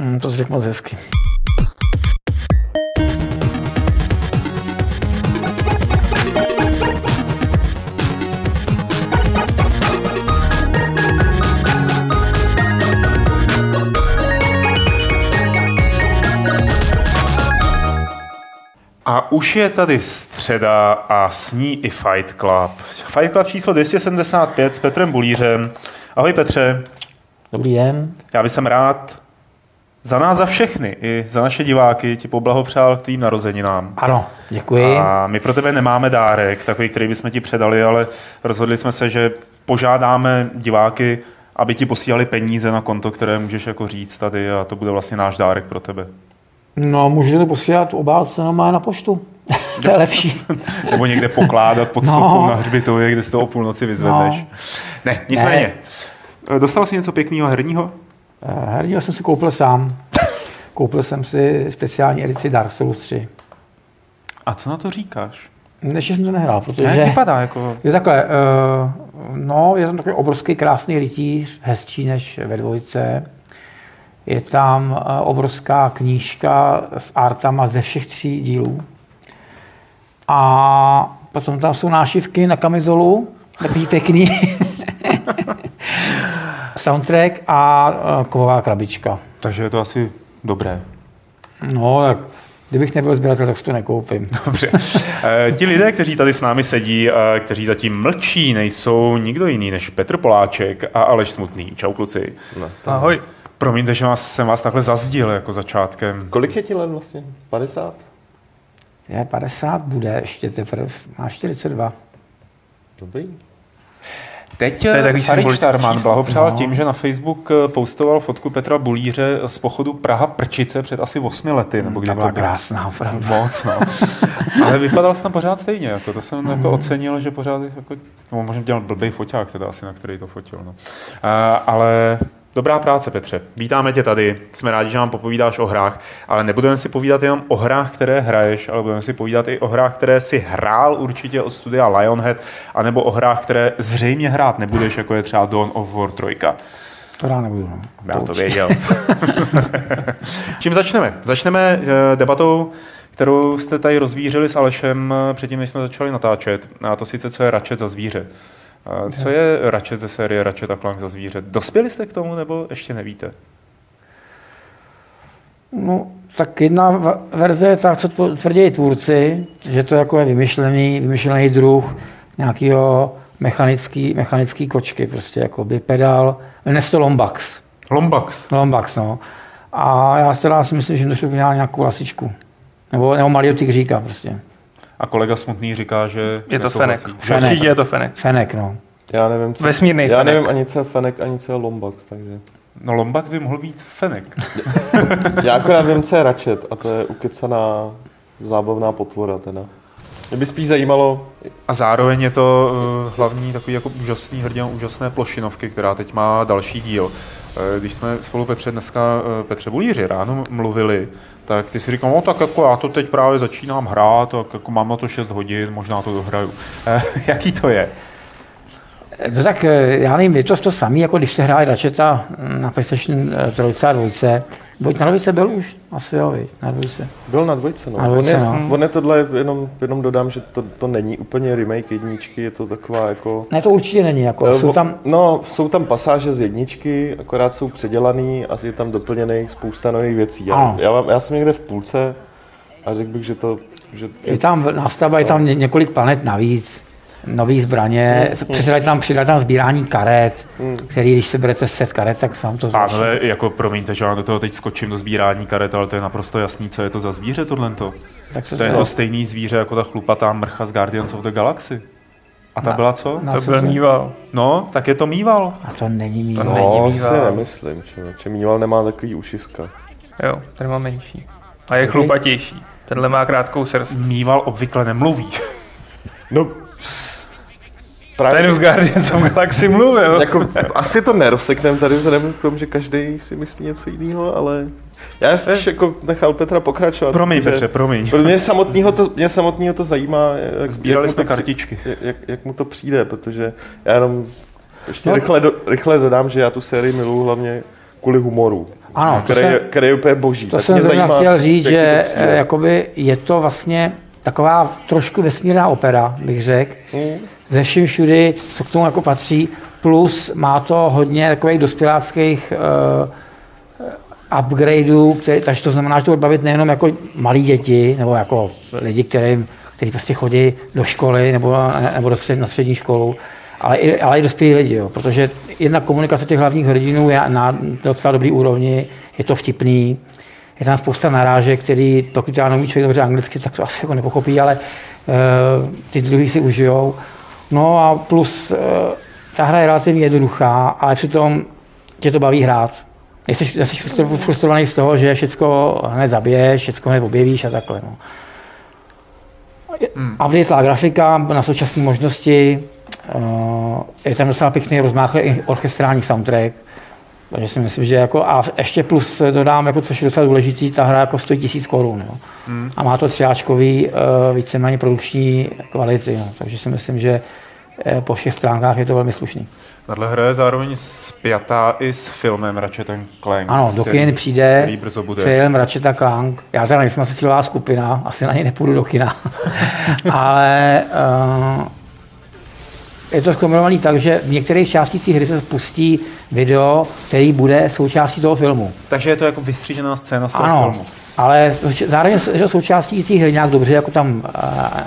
Mm, to řekl moc hezky. A už je tady středa a s ní i Fight Club. Fight Club číslo 275 s Petrem Bulířem. Ahoj Petře, Dobrý den. já bych rád za nás, za všechny, i za naše diváky ti poblahopřál k tvým narozeninám. Ano, děkuji. A my pro tebe nemáme dárek, takový, který bychom ti předali, ale rozhodli jsme se, že požádáme diváky, aby ti posílali peníze na konto, které můžeš jako říct tady a to bude vlastně náš dárek pro tebe. No, můžete to posílat obálce normálně na poštu. to je lepší. Nebo někde pokládat pod No. sochou na hřbitově, kde si to o půlnoci vyzvedneš. No. Ne, nicméně. Dostal jsi něco pěkného herního? Eh, Herního jsem si koupil sám. Koupil jsem si speciální edici Dark Souls 3. A co na to říkáš? Ještě jsem to nehrál, protože... Jak vypadá jako... Je takhle, uh, no, je tam takový obrovský krásný rytíř, hezčí než ve dvojce. Je tam uh, obrovská knížka s artama ze všech tří dílů. A potom tam jsou nášivky na kamizolu, takový pěkný. Soundtrack a kovová krabička. Takže je to asi dobré. No, tak kdybych nebyl sběratel, tak si to nekoupím. Dobře. Eh, Ti lidé, kteří tady s námi sedí, a kteří zatím mlčí, nejsou nikdo jiný než Petr Poláček a Aleš Smutný. Čau kluci. Ahoj. Promiňte, že vás, jsem vás takhle zazdil jako začátkem. Kolik je ti let vlastně? 50? Je 50 bude ještě teprve, má 42. Dobrý. Teď je takový Farid symbolický Štarman číslo. blahopřál No. tím, že na Facebook eh, postoval fotku Petra Bulíře z pochodu Praha Prčice před asi 8 lety, nebo kdy Ta to byla krásná, opravdu. Moc, no. Ale vypadal jsem tam pořád stejně, jako to jsem jako ocenil, že pořád, jako, no, možná dělal blbý foťák, teda asi, na který to fotil, no. A, ale dobrá práce, Petře. Vítáme tě tady, jsme rádi, že nám popovídáš o hrách, ale nebudeme si povídat jenom o hrách, které hraješ, ale budeme si povídat i o hrách, které si hrál určitě od studia Lionhead, anebo o hrách, které zřejmě hrát nebudeš, jako je třeba Dawn of War 3. To rád nebudu. No. Já to věděl. Čím začneme? Začneme eh, debatou, kterou jste tady rozvířili s Alešem eh, předtím, než jsme začali natáčet. A to sice, co je Ratchet za zvíře. Co je Ratchet ze série Ratchet a Clank za zvíře? Dospěli jste k tomu, nebo ještě nevíte? No, tak jedna verze je ta, co tvrdí tvůrci, že to jako je vymyšlený, vymyšlený druh nějakého mechanický, mechanický kočky, prostě jako by pedal, jmenuje se to Lombax. Lombax. Lombax, no. A já si teda si myslím, že to nějakou lasičku. Nebo, nebo malýho tygříka prostě. A kolega Smutný říká, že Je to nesouhlasí. Fenek. Fenek. Je to Fenek. Fenek, no. Já nevím, co... Vesmírnej Já Fenek. nevím ani, co je Fenek, ani co je Lombax, takže... No Lombax by mohl být Fenek. Já akorát vím, co je Ratchet a to je ukecaná zábavná potvora teda. Mě by spíš zajímalo, A zároveň je to uh, hlavní takový jako úžasný hrdina úžasné plošinovky, která teď má další díl. Eh, Když jsme spolu Petře dneska, eh, Petře Bulíři, ráno mluvili, tak ty si říkal, no tak jako já to teď právě začínám hrát, tak jako mám na to 6 hodin, možná to dohraju. Eh, Jaký to je? No tak eh, já nevím, je to to samé, jako když se hráli Ratcheta na PlayStation 3 a 2. Buď na dvojce byl už? Asi jo, viď, na dvojce. byl na dvojce, no. Na dvojce, on, je, no. on je tohle, jenom, jenom dodám, že to, to není úplně remake jedničky, je to taková jako... Ne, to určitě není, jako, Eh, jsou tam, No, jsou tam pasáže z jedničky, akorát jsou předělaný a je tam doplněných spousta nových věcí. Já, Ano. já, mám- já jsem někde v půlce a řekl bych, že to... Že, je tam nástavba, je tam ně- několik planet navíc, nový zbraně, přidali tam, přidali tam sbírání karet, který, když se berete set karet, tak sám to zlepší. Pánové, jako promiňte, že já do toho teď skočím do sbírání karet, ale to je naprosto jasný, co je to za zvíře tohle. To je to stejný zvíře jako ta chlupatá mrcha z Guardians of the Galaxy. A ta Na- byla co? na- To byl mýval. No, tak je to mýval. A to není mýval. To no, není si mýval. nemyslím, člověče. Mýval nemá takový ušiska. Jo, ten má menší. A je chlupatější. Tenhle má krátkou srst. Mýval obvykle nemluví. No, právě Ten v Guardians of Galaxy mluvil. jako, asi to nerozsekneme tady vzhledem k tomu, že každý si myslí něco jiného, ale já spíš jako nechal Petra pokračovat. Promiň, protože- Petře, promiň. Mě samotného to, mě samotného to zajímá, jak, Sbírali jak mu jsme to při- kartičky. jak, jak, jak mu to přijde, protože já jenom ještě No. rychle, do, rychle dodám, že já tu sérii miluji hlavně kvůli humoru. Ano, to který, jsem, je, který je úplně boží. to Tak jsem mě zrovna zajímá, chtěl říct, že to eh, jakoby je to vlastně taková trošku vesmírná opera, bych řekl. Mm. Ze vším všudy, co k tomu jako patří, plus má to hodně takových dospěláckých uh, upgradeů, který, takže to znamená, že to bude bavit nejenom jako malí děti, nebo jako lidi, kteří, kteří prostě chodí do školy nebo, nebo do střed, na střední školu, ale i, ale i dospělí lidi, jo, protože jedna komunikace těch hlavních hrdinů je na docela dobrý úrovni, je to vtipný, je tam spousta narážek, který, pokud já neumí člověk dobře anglicky, tak to asi jako nepochopí, ale uh, ty druhý si užijou. No a plus uh, ta hra je relativně jednoduchá, ale přitom tě to baví hrát. Jsi, jsi frustro- frustrovaný z toho, že všechno hned zabiješ, všechno hned objevíš a takhle. No. Hmm. Updateová grafika na současné možnosti, uh, je tam docela pěkný rozmáchlý orchestrální soundtrack, takže si myslím, že jako, a ještě plus dodám, jako, což je docela důležitý, ta hra jako stojí tisíc korun. Jo. Hmm. A má to třiáčkový uh, víceméně produkční kvality. Jo. Takže si myslím, že eh, po všech stránkách je to velmi slušný. Tahle hra je zároveň spjatá i s filmem Ratchet Clank. Ano, do kin přijde který brzo bude. film Ratchet Clank. Já teda nejsem asi cílová skupina, asi na něj nepůjdu do kina. Ale uh, je to zkombinovaný tak, že v některých částích té hry se spustí video, který bude součástí toho filmu. Takže je to jako vystřížená scéna z toho Ano, filmu. ale zároveň je to součástí té hry nějak dobře jako tam uh,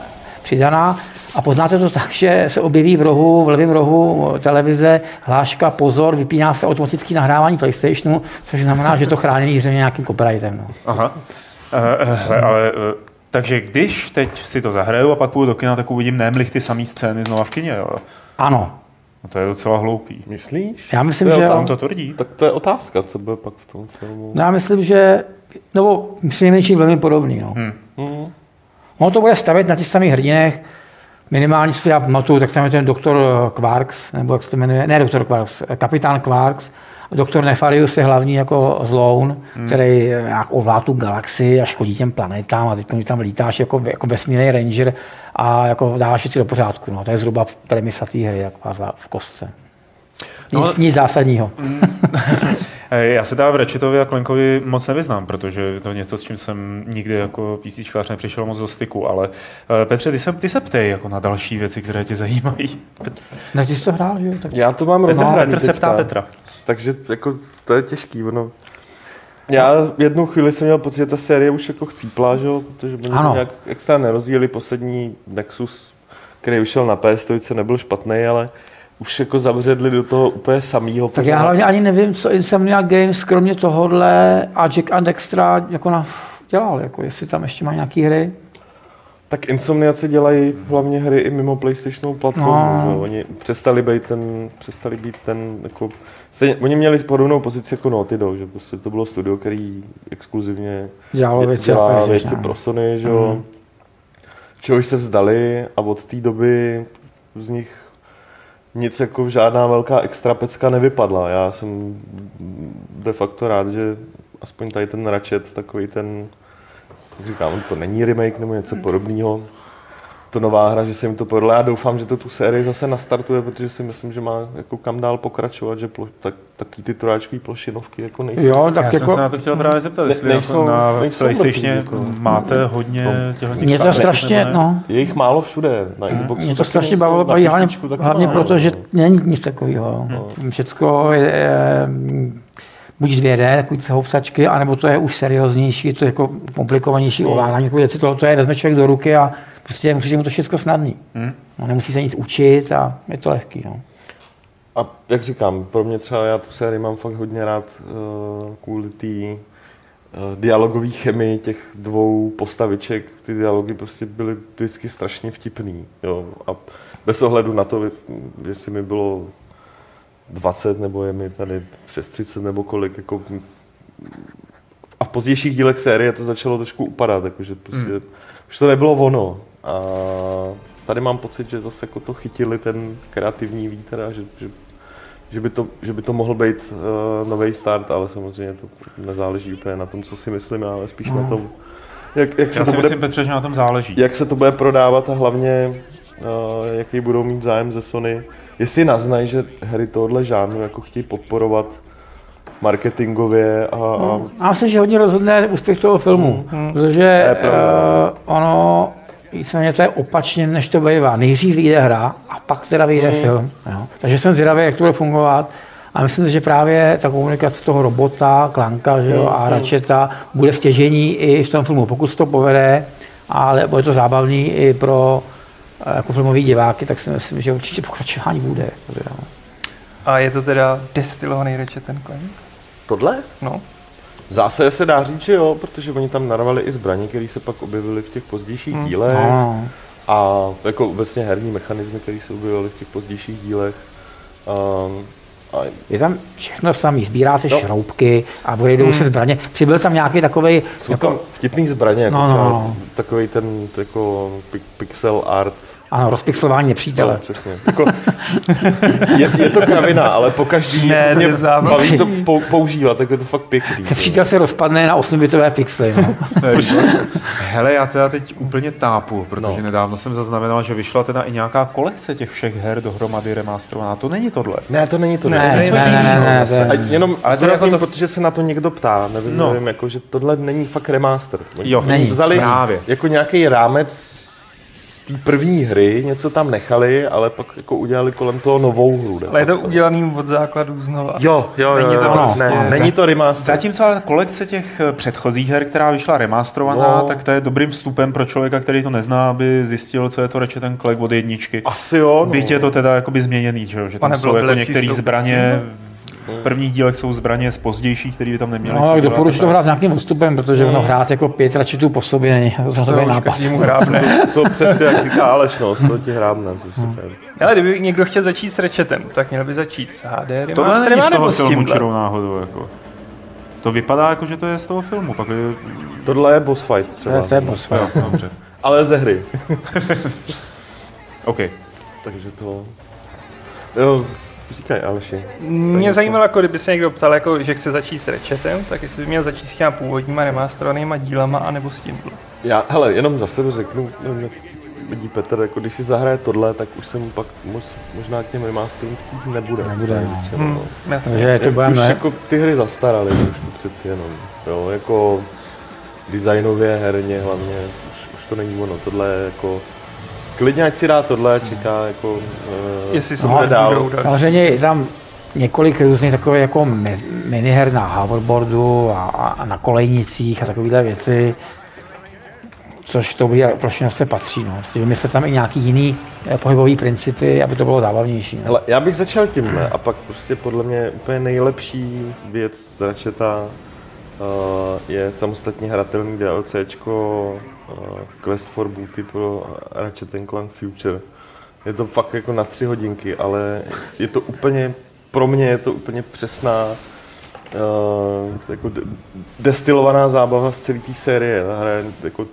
přidaná. A poznáte to tak, že se objeví v rohu, v levém rohu televize hláška pozor, vypíná se automatický nahrávání PlayStationu, což znamená, že je to chráněný zřejmě nějakým copyrightem. No. Aha. Uh, uh, ale, uh, takže když teď si to zahraju a pak půjdu do kina, tak uvidím nemlich ty samé scény znova v kině, jo? Ano, No to je docela hloupý. Myslíš? já myslím, Jo, že tam to tvrdí. Tak to je otázka, co bude pak v tom filmu. No, já myslím, že, nebo přinejmenším velmi podobný. No. Hmm. Mm. Ono to bude stavět na těch samých hrdinech, minimálně, co si já pamatuju, tak tam je ten doktor Quarks, nebo jak se to jmenuje, ne doktor Quarks, kapitán Quarks, Doktor Nefarius je hlavní jako zloun, hmm. který jak ovládá tu galaxii a škodí těm planetám a teď když tam lítáš jako, jako vesmírný ranger a jako dáváš věci do pořádku. No. To je zhruba premisa té hry jako v kostce. Nic, No, no, nic zásadního. Eh, Já se teda v Ratchetovi a Clankovi moc nevyznám, protože to je něco, s čím jsem nikdy jako PCčkář nepřišel moc do styku, ale eh, Petře, ty se, ty se ptej jako na další věci, které tě zajímají. Ne, ty jsi to hrál, že jo? Tak... Já to mám Petr, Petr se ptá Petra. Takže jako, to je těžký. Ono. Já jednu chvíli jsem měl pocit, že ta série už jako chcípla, že jo, protože oni to nějak extra nerozvíjeli. Poslední Nexus, který vyšel na PS3, nebyl špatný, ale už jako zavředli do toho úplně samýho. Tak já hlavně ani nevím, co Insomniac Games kromě tohohle a Jack and Extra jako na, dělal, jako jestli tam ještě má nějaký hry. Tak Insomniaci dělají hlavně hry i mimo PlayStationovou platformu. No. Že? Oni přestali být ten, přestali být ten, jako, stejně, oni měli podobnou pozici jako Naughty Dog, že prostě to bylo studio, který exkluzivně Dělalo věci dělá věci věci, pro Sony, že jo. Mhm. Čehož se vzdali a od té doby z nich nic jako žádná velká extra pecka nevypadla. Já jsem de facto rád, že aspoň tady ten Ratchet, takový ten, jak říkám, to není remake nebo něco podobného. To nová hra, že se jim to povedlo. Já doufám, že to tu sérii zase nastartuje, protože si myslím, že má jako kam dál pokračovat, že plo, tak, taky ty trojáčkový plošinovky jako nejsou. Jo, Tak Já jako... jsem jako, se na to chtěl právě zeptat, Ne- jestli nejsou- jako na nejsou PlayStationě mrtví, jako. máte hodně těchto mě to strašně, ne? no, Je jich málo všude. Na Xboxu mě to strašně nejsou, bavilo, na baví, hlavně, hlavně málo, proto, že no. není nic takového. Všecko je, je buď 2D, takový housačky, anebo to je už serióznější, je to jako komplikovanější ovládání, takové věci, tohle to je, vezme člověk do ruky a prostě musí mu to všechno snadný. Hmm. No, nemusí se nic učit a je to lehký. No. A jak říkám, pro mě třeba já tu sérii mám fakt hodně rád uh, kvůli té uh, dialogové chemii těch dvou postaviček. Ty dialogy prostě byly vždycky strašně vtipný. Jo. A bez ohledu na to, jestli mi bylo 20 nebo je mi tady přes 30 nebo kolik, jako a v pozdějších dílech série to začalo trošku upadat, jakože prostě, hmm. už to nebylo ono. A tady mám pocit, že zase jako to chytili ten kreativní vítr a že, že, že, by, to, že by to mohl být uh, nový start, ale samozřejmě to nezáleží úplně na tom, co si myslím, ale spíš na tom, jak, jak, se Já to si bude, myslím, Petře, že na tom záleží. jak se to bude prodávat a hlavně uh, jaký budou mít zájem ze Sony. Jestli naznají, že hry tohohle žánru jako chtějí podporovat marketingově a, a Já myslím, že hodně rozhodne úspěch toho filmu, protože je pravda. uh, ono víceméně to je opačně, než to bývá. Nejdřív vyjde hra a pak teda vyjde film. Jo. Takže jsem zvědavý, jak to bude fungovat. A myslím si, že právě ta komunikace toho robota, Klanka že jo, a Ratcheta bude stěžení i v tom filmu, pokud se to povede, ale bude to zábavný i pro eh, jako filmový diváky, tak si myslím, že určitě pokračování bude. Teda, no. A je to teda destilovaný Ratchet ten Clank? tohle? No. Zásadě se dá říct, že jo, protože oni tam narvali i zbraně, které se pak objevily v těch pozdějších Hmm. dílech. No, A jako obecně herní mechanismy, které se objevily v těch pozdějších dílech. Um, a je tam všechno samý, sbíráte No. šroubky a budou se zbraně. Přibyl tam nějaký takový jsou jako, tam vtipný zbraně, jako No, no, no. takový ten jako pi- pixel art. Ano, rozpixelování nepřítele. No, přesně. Jako, je, je, to kravina, ale po každý Ne, to mě baví to pou, používat, tak je to fakt pěkný. Ten přítel se rozpadne na 8-bitové pixely. No. Hele, já teda teď úplně tápu, protože No. no. nedávno jsem zaznamenal, že vyšla teda i nějaká kolekce těch všech her dohromady remasterovaná. To není tohle. Ne, to není to. Ne, ne. ne, něco ne, ne, jinýho ne, zase. ne, A ne. jenom Ale to to jako to- protože se na to někdo ptá, nevím, No. no. nevím jako, že tohle není fakt remaster. Jo, není. vzali Právě. jako nějaký rámec té první hry, něco tam nechali, ale pak jako udělali kolem toho novou hru. Ale je to udělaný od základu znova. Jo, jo, Není jo, to jo, prostě- ne, není to remaster. Zatímco ale kolekce těch eh, předchozích her, která vyšla remasterovaná, No. no. tak to je dobrým vstupem pro člověka, který to nezná, aby zjistil, co je to Ratchet Clank od jedničky. Asi jo, no. Byť je to teda jakoby změněný, že, jo? že tam nebylo jsou jako některé zbraně, v prvních dílech jsou zbraně z pozdějších, které by tam neměly. No, doporučuji to hrát s nějakým odstupem, protože ono hrát jako pět račetů po sobě není to To takový už nápad. každému hrábne. To přesně, jak říká Aleš, no, to ti hrábne. To super. Ale kdyby někdo chtěl začít s Ratchetem, tak měl by začít s HD Tohle není z toho filmu čirou náhodou. Jako. To vypadá jako, že to je z toho filmu. Pak je... Tohle je boss fight To třeba, je, to je boss fight. Jo, dobře. ale ze hry. OK. Takže to... Jo, říkaj Aleši. Mě zajímalo, jako kdyby se někdo ptal, jako, že chce začít s Ratchetem, tak jestli by měl začít s těma původníma remasterovanýma dílama, anebo s tímhle. Já, hele, jenom za sebe řeknu, nevím, jak vidí Petr, jako když si zahraje tohle, tak už se mu pak moc, možná k těm remasterům chtít nebude. Nebude, no. Většinou, Hmm, no. Takže to Jak bude už ne... jako ty hry zastaraly trošku přeci jenom. Jo, jako designově, herně hlavně, už, už to není ono. Tohle je jako, klidně ať si dá tohle, čeká jako, uh, Jestli se No, bude dál. Samozřejmě je tam několik různých takových jako miniher na hoverboardu a, a, a na kolejnicích a takovéhle věci, což to bude plošinovce patří. No. Prostě vymyslet tam i nějaký jiný eh, pohybový principy, aby to bylo zábavnější. No. Hele, já bych začal tímhle a pak prostě podle mě úplně nejlepší věc z Ratcheta je samostatně hratelný DLCčko uh, Quest for Booty pro Ratchet Clank Future. Je to fakt jako na tři hodinky, ale je to úplně, pro mě je to úplně přesná uh, jako de- destilovaná zábava z celé té série. Ta hra je jako,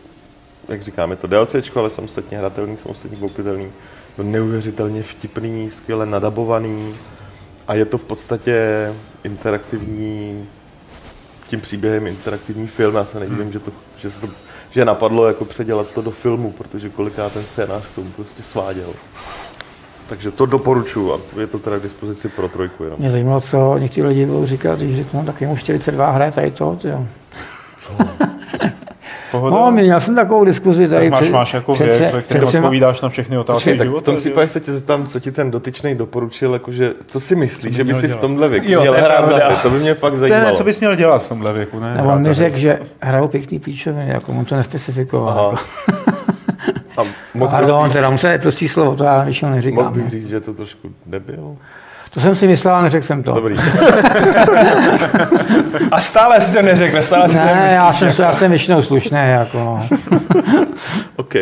jak říkám, je to DLCčko, ale samostatně hratelný, samostatně koupitelný. To neuvěřitelně vtipný, skvěle nadabovaný a je to v podstatě interaktivní, tím příběhem interaktivní film. Já se nedivím, že, to, že, se to, že napadlo jako předělat to do filmu, protože kolikrát ten scénář k tomu prostě sváděl. Takže to doporučuji a je to teda k dispozici pro trojku jenom. Mě zajímalo, co někteří lidi budou říkat, když řeknu, tak je mu 42 hraje tady to. Tyjo. Pohoda. No, měl jsem takovou diskuzi tady. tak máš, před- máš jako před- věk, ve kterém odpovídáš na všechny otázky tak v života. tom že? případě se tě zeptám, co ti ten dotyčný doporučil, jakože, co si myslíš, že by si v tomhle věku Jo, měl hrát za? To by mě fakt zajímalo. ne, co bys měl dělat v tomhle věku, ne? Hrát on mi řekl, že hrajou pěkný píčoviny, jako on to nespecifikoval. Aha. Jako. A mohl bych Pardon, teda on se neprostý slovo, to já většinou mohl neříkám. bych no. říct, že to trošku debil. To jsem si myslel, ale neřekl jsem to. Dobrý. A stále si to neřekne, stále si to Ne, nemyslíš. já jsem, já jsem většinou slušný, jako no. OK.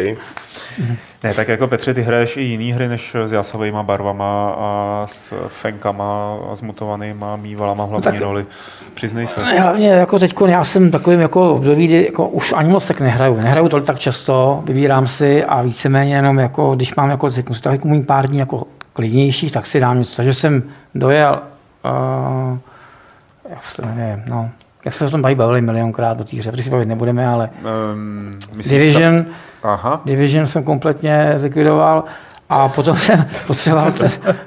Ne, tak jako Petře, ty hraješ i jiný hry než s jasavými barvama a s fenkama a s mutovanýma mývalama v hlavní tak- roli. Přiznej se. Ne, Hlavně jako teď já jsem takovým jako období, kdy jako už ani moc tak nehraju. Nehraju to tak často, vybírám si a víceméně jenom jako, když mám jako, tak mít pár dní jako klidnějších, tak si dám něco. Takže jsem dojel, uh, jak se to jmenuje, no, jak se o tom baví bavili milionkrát o té hře, protože si bavit nebudeme, ale Um, myslíš Division, Sa- Aha. Division jsem kompletně zlikvidoval a potom jsem potřeboval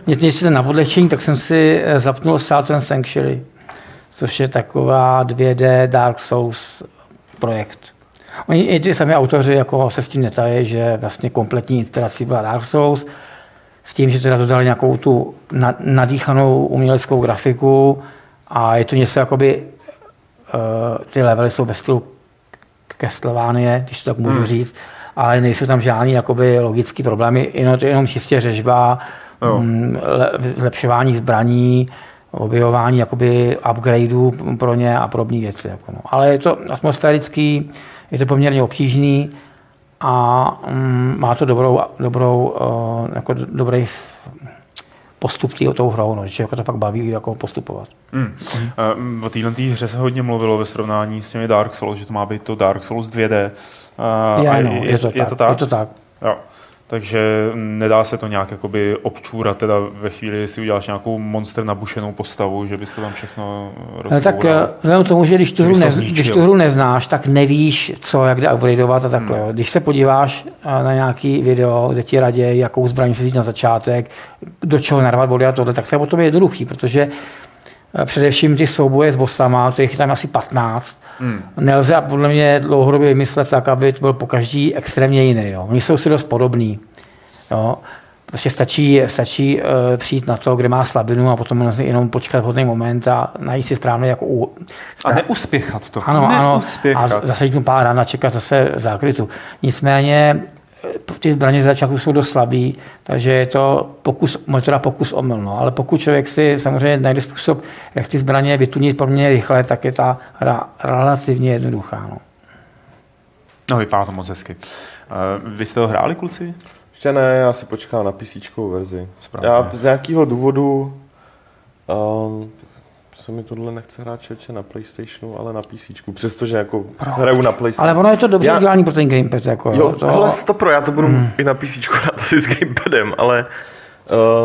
něco na odlehčení, tak jsem si eh, zapnul Southern Sanctuary. což je taková 2D Dark Souls projekt. Oni i ty sami autoři jako se s tím netají, že vlastně kompletní inspirací byla Dark Souls, s tím, že teda dodali nějakou tu nadýchanou uměleckou grafiku a je to něco jakoby, uh, ty levely jsou ve stylu Castlevania, když to tak můžu hmm. říct, ale nejsou tam žádný jakoby logický problémy, jenom, jenom čistě řežba, um, zlepšování zbraní, objevování jakoby upgradeů pro ně a podobné věci. Jako no. Ale je to atmosférický, je to poměrně obtížný a um, má to dobrou, dobrou uh, jako dobrý postup tý, tou hrou, no, že jako to pak baví jako postupovat. Mm. Mm. O téhle hře se hodně mluvilo ve srovnání s těmi Dark Souls, že to má být to Dark Souls 2D. Uh, je, no, je, je, to je, tak, to tak? Je to tak. Jo. Takže nedá se to nějak jakoby občůrat, teda ve chvíli, si uděláš nějakou monster nabušenou postavu, že bys to tam všechno rozboural. Tak eh, vzhledem k tomu, že když tu, hru nez, když tu hru neznáš, tak nevíš, co, jak jde upgradeovat a takhle. Hmm. Když se podíváš eh, na nějaký video, kde ti radě, jakou zbraň si na začátek, do čeho narvat body a tohle, tak to je potom jednoduchý, protože především ty souboje s bosama, těch tam asi 15. Hmm. Nelze podle mě dlouhodobě vymyslet tak, aby to byl po každý extrémně jiný. Jo. Oni jsou si dost podobní. Jo. Prostě stačí, stačí uh, přijít na to, kde má slabinu a potom jenom počkat vhodný moment a najít si správně jako u... A neuspěchat to. Ano, neuspěchat. ano. A zase jít pár rán a čekat zase zákrytu. Nicméně ty zbraně z začátku jsou dost slabý, takže je to pokus, možná pokus omyl. No. Ale pokud člověk si samozřejmě najde způsob, jak ty zbraně vytunit poměrně rychle, tak je ta hra relativně jednoduchá. No. No, vypadá to moc hezky. Uh, vy jste to hráli, kluci? Ještě ne, já si počkám na PC verzi. Správně. Já z nějakého důvodu um, se mi tohle nechce hrát čeče na Playstationu, ale na PC, přestože jako Proč? hraju na Playstationu. Ale ono je to dobře já... udělané pro ten gamepad. Jako, jo, to... hele, to pro, já to budu hmm. i na PC hrát asi s gamepadem, ale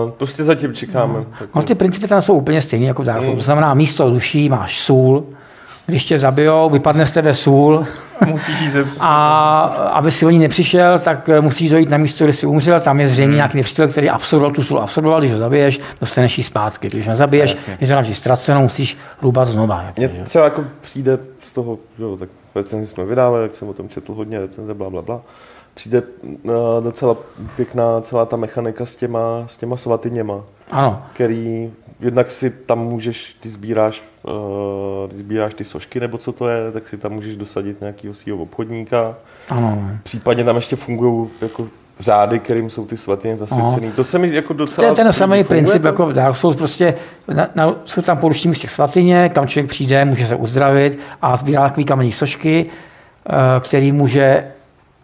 Uh, prostě zatím čekáme. No. No, ty principy tam jsou úplně stejné jako Dark hmm. To znamená, místo duší máš sůl, když tě zabijou, vypadne z tebe sůl. A aby si o ní nepřišel, tak musíš dojít na místo, kde jsi umřel. Tam je zřejmě hmm. nějaký nepřítel, který absorboval tu sůl, absorboval, když ho zabiješ, dostaneš ji zpátky. Když ho nezabiješ, je to navždy ztraceno, musíš hrubat znova. Jako, Mně třeba jako přijde z toho, jo, tak recenzi jsme vydávali, jak jsem o tom četl hodně recenze, bla, bla, bla. Přijde uh, docela pěkná celá ta mechanika s těma, s těma svatyněma, ano. který jednak si tam můžeš, ty sbíráš, uh, ty sbíráš ty sošky, nebo co to je, tak si tam můžeš dosadit nějakého svého obchodníka. Ano. Případně tam ještě fungují jako řády, kterým jsou ty svatyně zasvěcený. To se mi jako docela... To je ten samý princip, to? jako Dark Souls, prostě na, na, jsou tam poruční z těch svatyně, kam člověk přijde, může se uzdravit a sbírá takový kamenní sošky, uh, který může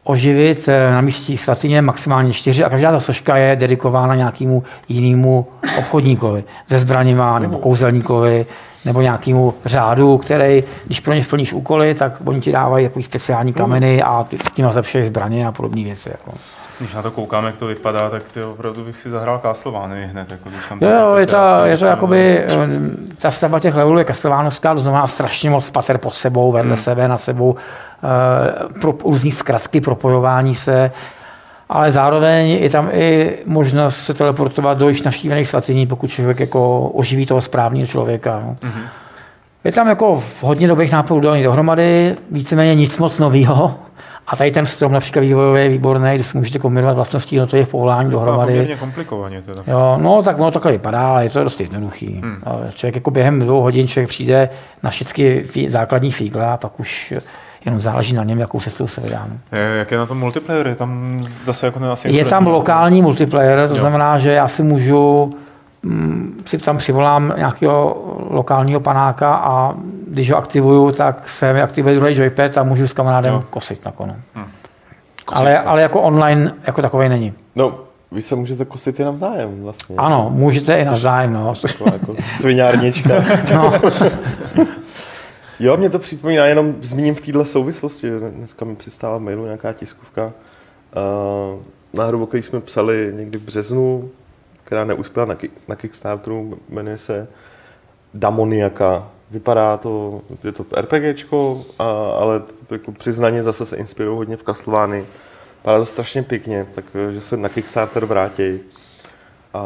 oživit eh, na místě svatyně maximálně čtyři a každá ta soška je dedikována nějakému jinému obchodníkovi se zbraněma nebo kouzelníkovi nebo nějakému řádu, který, když pro ně splníš úkoly, tak oni ti dávají takový speciální kameny a tím zlepšují zbraně a podobné věci. Jako. Když na to koukám, jak to vypadá, tak ty opravdu bych si zahrál Castlevany hned. Jako, když tam jo, jo, je to, je to jakoby, eh, ta stavba těch levelů je Castlevánowská, to znamená strašně moc pater pod sebou, vedle hmm. sebe, nad sebou, uh, pro, různý zkratky, propojování se, ale zároveň je tam i možnost se teleportovat do již navštívených svatyní, pokud člověk jako oživí toho správného člověka. No. hmm Je tam jako hodně dobrých nápadů dohromady, víceméně nic moc nového, a tady ten strom například vývojový je výborný, kde si můžete kombinovat vlastnosti jednotlivých povolání dohromady. Poměrně komplikovaně teda. Jo, no tak ono takhle vypadá, ale je to dost jednoduchý. Hmm. Člověk jako během dvou hodin člověk přijde na všechny základní fígle a pak už jenom záleží na něm, jakou cestou se vydá. Jak je na tom multiplayer? Je tam zase jako asi Je tam lokální multiplayer, to jo. znamená, že já si můžu mm, si tam přivolám nějakého lokálního panáka a když ho aktivuju, tak se mi aktivuje druhý joypad a můžu s kamarádem jo. kosit na konu. Hmm. ale, ale jako online jako takový není. No, vy se můžete kosit i navzájem vlastně. Ano, můžete i navzájem. No. jako sviňárnička. no. jo, mě to připomíná, jenom zmíním v této souvislosti. Dneska mi přistála mailu nějaká tiskovka. Uh, na hru, o který jsme psali někdy v březnu, která neuspěla na, na Kickstarteru, jmenuje se Damoniaka. Vypadá to, je to RPGčko, a, ale jako přiznaně zase se inspirují hodně v Castlevany. Vypadá to strašně pěkně, takže se na Kickstarter vrátí. A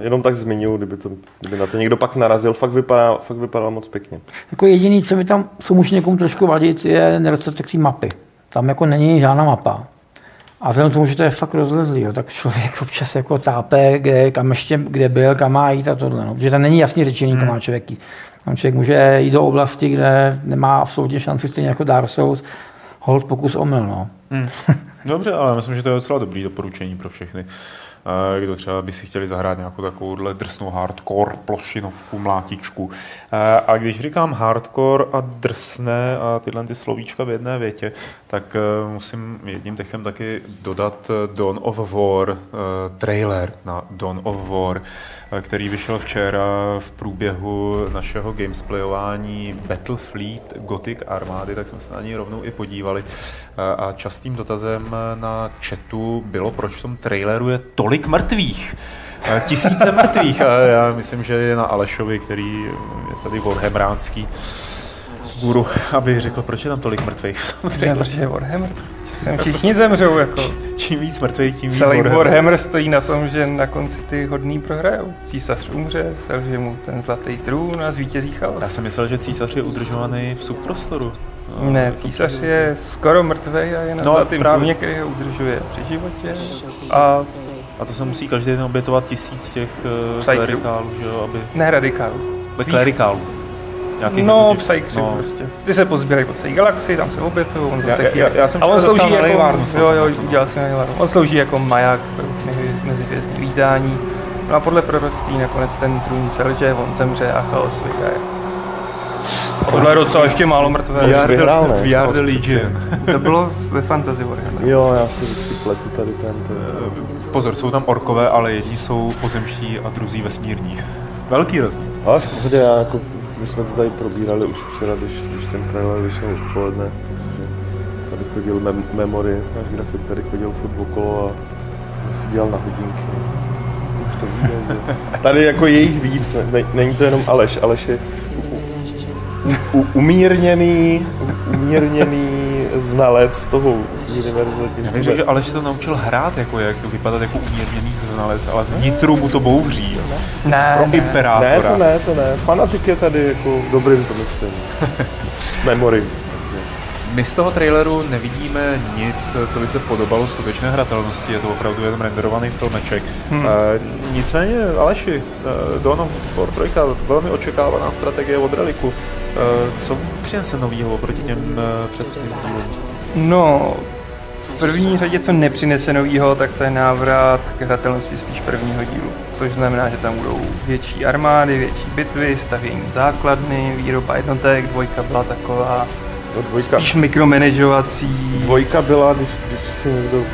jenom tak zmiňuji, kdyby, to, kdyby na to někdo pak narazil, fakt vypadá, fakt vypadá moc pěkně. Jako jediný, co mi tam, co může někomu trošku vadit, je nedostatek té mapy. Tam jako není žádná mapa. A vzhledem k tomu, že to je fakt rozlezlý, jo, tak člověk občas jako tápe, kde, kam ještě, kde byl, kam má jít a tohle. No. Protože tam není jasně řečený, kam má člověk jít. Tam člověk může jít do oblasti, kde nemá absolutně šanci, stejně jako Dark Souls, hold pokus omyl. No. Hmm. Dobře, ale myslím, že to je docela dobrý doporučení pro všechny. Eh, kdo třeba by si chtěli zahrát nějakou takovouhle drsnou hardcore plošinovku, mlátičku. Eh, a když říkám hardcore a drsné a tyhle ty slovíčka v jedné větě, tak eh, musím jedním dechem taky dodat Dawn of War, trailer na Dawn of War, který vyšel včera v průběhu našeho gamesplayování Battlefleet Gothic armády, tak jsme se na něj rovnou i podívali. A častým dotazem na chatu bylo, proč v tom traileru je tolik mrtvých. Tisíce mrtvých. A já myslím, že je na Alešovi, který je tady Warhammeránský guru, aby řekl, proč je tam tolik mrtvých v tom traileru. Protože je Warhammer. Sem všichni zemřou. Jako. Čím víc mrtvých, tím víc Celý Warhammer. Warhammer stojí na tom, že na konci ty hodný prohrajou. Císař umře, selže mu ten zlatý trůn a zvítězí chaos. Já jsem myslel, že císař je udržovaný v subprostoru. No, ne, císař je skoro mrtvý a je na no, zlatým právě... trůně, který ho udržuje při životě. A a to se musí každý den obětovat tisíc těch uh, klerikálů, že jo, aby... Ne radikálů. Klerikálů. No, psykři no. prostě. Ty se pozbírají po celé galaxii, tam se obětují, on zase já, já, já, jsem a on slouží jako, lejvárnu, jo, jo, udělal si na On slouží jako maják pro mezihvězdní lítání. No a podle proroctví nakonec ten trůn selže, on zemře a chaos vyhraje. Tohle je docela ještě málo mrtvé. We are, vyhrál, ne? We are the Legion. to bylo ve Fantasy Warhammer. Jo, já si vždycky pletu tady ten, ten. Pozor, jsou tam orkové, ale jedni jsou pozemští a druzí vesmírní. Velký rozdíl. Ale v pohodě, já jako, my jsme to tady probírali už včera, když, když ten trailer vyšel odpoledne. Tady chodil mem- Memory, náš grafik tady chodil furt okolo a si dělal na hodinky. Už to viděl, že... Tady jako je jich víc, ne, není to jenom Aleš, Aleš je u, umírněný, umírněný znalec toho univerza. Já bych řekl, že Aleš se to naučil hrát, jako jak vypadat jako umírněný znalec, ale vnitru mu to bouří. Ne, Pro ne. imperátora. Ne, to ne, to ne. Fanatik je tady jako dobrým to myslím. Memory. My z toho traileru nevidíme nic, co by se podobalo skutečné hratelnosti, je to opravdu jenom renderovaný filmeček. Hmm. E, nicméně, Aleši, e, Dawn of War 3, velmi očekávaná strategie od Reliku. E, co přinese novýho oproti těm e, předchozím dílům? No, v první řadě, co nepřinese novýho, tak to je návrat k hratelnosti spíš prvního dílu. Což znamená, že tam budou větší armády, větší bitvy, stavění základny, výroba jednotek, dvojka byla taková to dvojka, spíš mikromanažovací. Dvojka byla, když, když si někdo,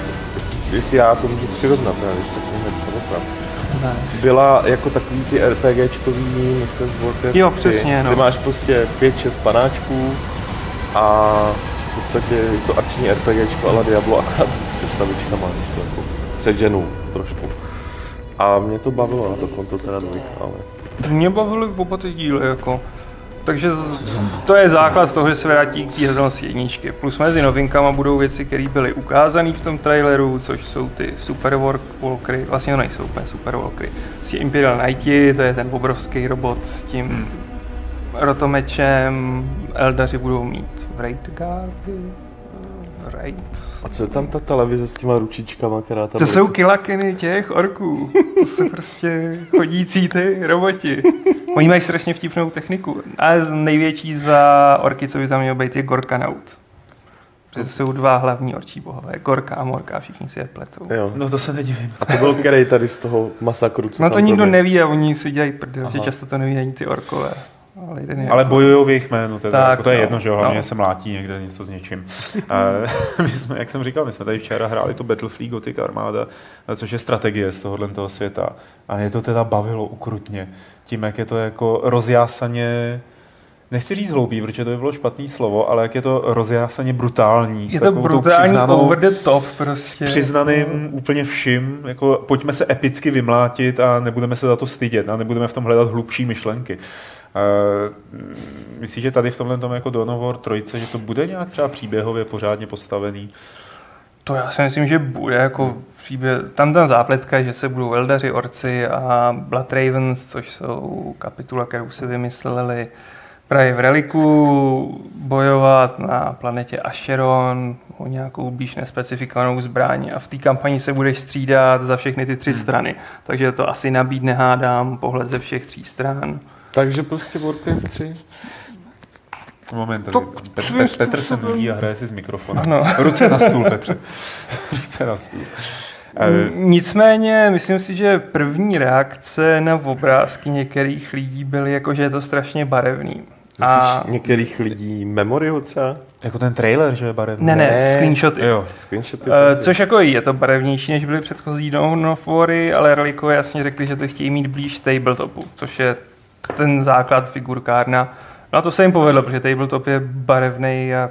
jestli já to můžu přirovnat, já když tak ne. Byla jako takový ty RPGčkový mise z Warcraft Jo, přesně, no. Ty máš prostě 5-6 panáčků a v podstatě je to akční RPGčko ale Diablo akorát s postavičkama, to jako předženu trošku. A mě to bavilo na to konto teda dvojka, ale... Mě bavily oba ty díly, jako. Takže to je základ toho, že se vrátí k té jedničky. Plus mezi novinkama budou věci, které byly ukázané v tom traileru, což jsou ty Super Walkery, vlastně to nejsou úplně Super Walkery. Prostě Imperial Knighti, to je ten obrovský robot s tím hmm. rotomečem, Eldaři budou mít Raid Guardy, Raid, a co je tam ta televize s těma ručičkama, která tam... To jsou kilakiny těch orků. To jsou prostě chodící ty roboti. Oni mají strašně vtipnou techniku. A největší za orky, co by tam mělo být, je Gorkanaut. Protože to jsou dva hlavní orčí bohové, Gorka a Morka, všichni si je pletou. Jo. No to se nedivím. A to byl který tady z toho masakru, co No to nikdo neví a oni si dělají prdel, že často to neví ani ty orkové. Ale, ale bojují v jejich jménu, teda, tak, jako to je no, jedno, že jo, hlavně no. se mlátí někde něco s něčím. my jsme, jak jsem říkal, my jsme tady včera hráli tu Battlefleet Gothic Armada, což je strategie z tohohle toho světa. A je to teda bavilo ukrutně. Tím, jak je to jako rozjásaně nechci říct hloupý, protože to by bylo špatný slovo, ale jak je to rozjásaně brutální. Je to brutální over the top prostě. S přiznaným úplně vším, jako pojďme se epicky vymlátit a nebudeme se za to stydět a nebudeme v tom hledat hlubší myšlenky. Uh, myslíš, že tady v tomhle tom jako Donovor trojce, že to bude nějak třeba příběhově pořádně postavený? To já si myslím, že bude jako příběh. Tam ta zápletka, že se budou Eldaři, Orci a Blood Ravens, což jsou kapitula, kterou si vymysleli právě v reliku bojovat na planetě Acheron o nějakou blíž nespecifikovanou zbraň a v té kampani se budeš střídat za všechny ty tři hmm. strany. Takže to asi nabídne, hádám, pohled ze všech tří stran. Takže prostě Warcraft 3. Moment, To- tady Pet, Pet, Petr se nudí a hraje si s mikrofonem. Ano. Ruce na stůl, Petře. Ruce na stůl. Eh, Nicméně, myslím si, že první reakce na obrázky některých lidí byly jako, že je to strašně barevný. A některých lidí Memoryho třeba? jako ten trailer, že je barevný. ne, ne, screenshoty. Jo. Screenshoty Uh, jsou- což jako je to barevnější, než byly předchozí Dawn of Wary, ale Relikové jasně řekli, že to chtějí mít blíž tabletopu, což je ten základ figurkárna. No a to se jim povedlo, protože tabletop je barevný jak,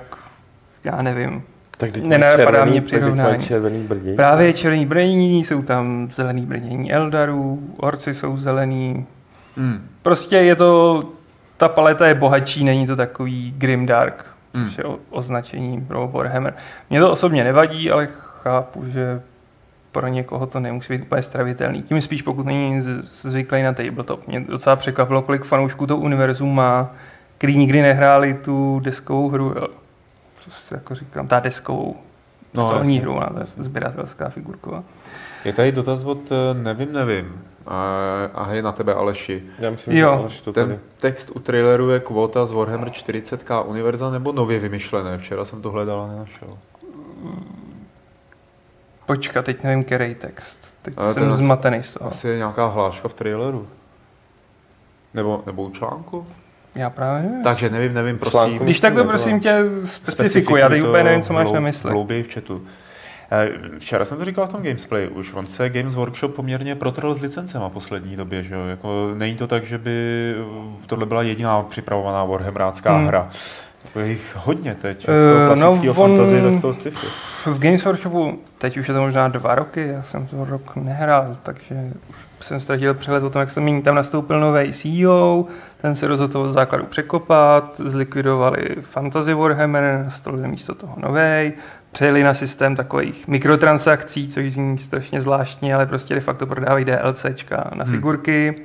já nevím, tak nenapadá mě přirovnání. červený brdění. Právě červený brnění, jsou tam zelený brnění Eldarů, orci jsou zelený. Hmm. Prostě je to, ta paleta je bohatší, není to takový grimdark, Hmm. což je o, označení pro Warhammer. Mně to osobně nevadí, ale chápu, že pro někoho to nemusí být úplně stravitelný. Tím spíš, pokud není zvyklý na tabletop. Mě docela překvapilo, kolik fanoušků to univerzum má, který nikdy nehráli tu deskovou hru. Jo. Co si jako říkám, ta deskovou No, stolní hru, ona to je sběratelská figurková. Je tady dotaz od eh, nevím, nevím. A, a je na tebe, Aleši. Já myslím, Jo. že Aleš to tady. Ten text u traileru je kvota z Warhammer 40k univerza nebo nově vymyšlené? Včera jsem to hledal a nenašel. Počkat, teď nevím, který text. Teď Ale jsem zmatený z toho. Asi je nějaká hláška v traileru. Nebo, nebo u článku? Já právě nevím. Takže nevím, nevím, prosím. Článku Když tak to nebyla. prosím tě specifikuj, já teď úplně nevím, co máš hlou- na mysli. Hlouběji v chatu. Eh, Včera jsem to říkal v tom Gamesplay, už on se Games Workshop poměrně protrl s licencema poslední době, že jo? Jako, není to tak, že by tohle byla jediná připravovaná Warhammerácká Hmm. hra. Jako je jich hodně teď, Eh, z toho no, klasického on- fantasy, tak z toho sci-fi. V Games Workshopu, teď už je to možná dva roky, já jsem to rok nehrál, takže už jsem ztratil přehled o tom, jak se mění. Tam nastoupil nový CEO, ten se rozhodl toho základu překopat, zlikvidovali Fantasy Warhammer, nastolili místo toho nový, přejeli na systém takových mikrotransakcí, což zní strašně zvláštně, ale prostě de facto prodávají DLCčka na Hmm. figurky.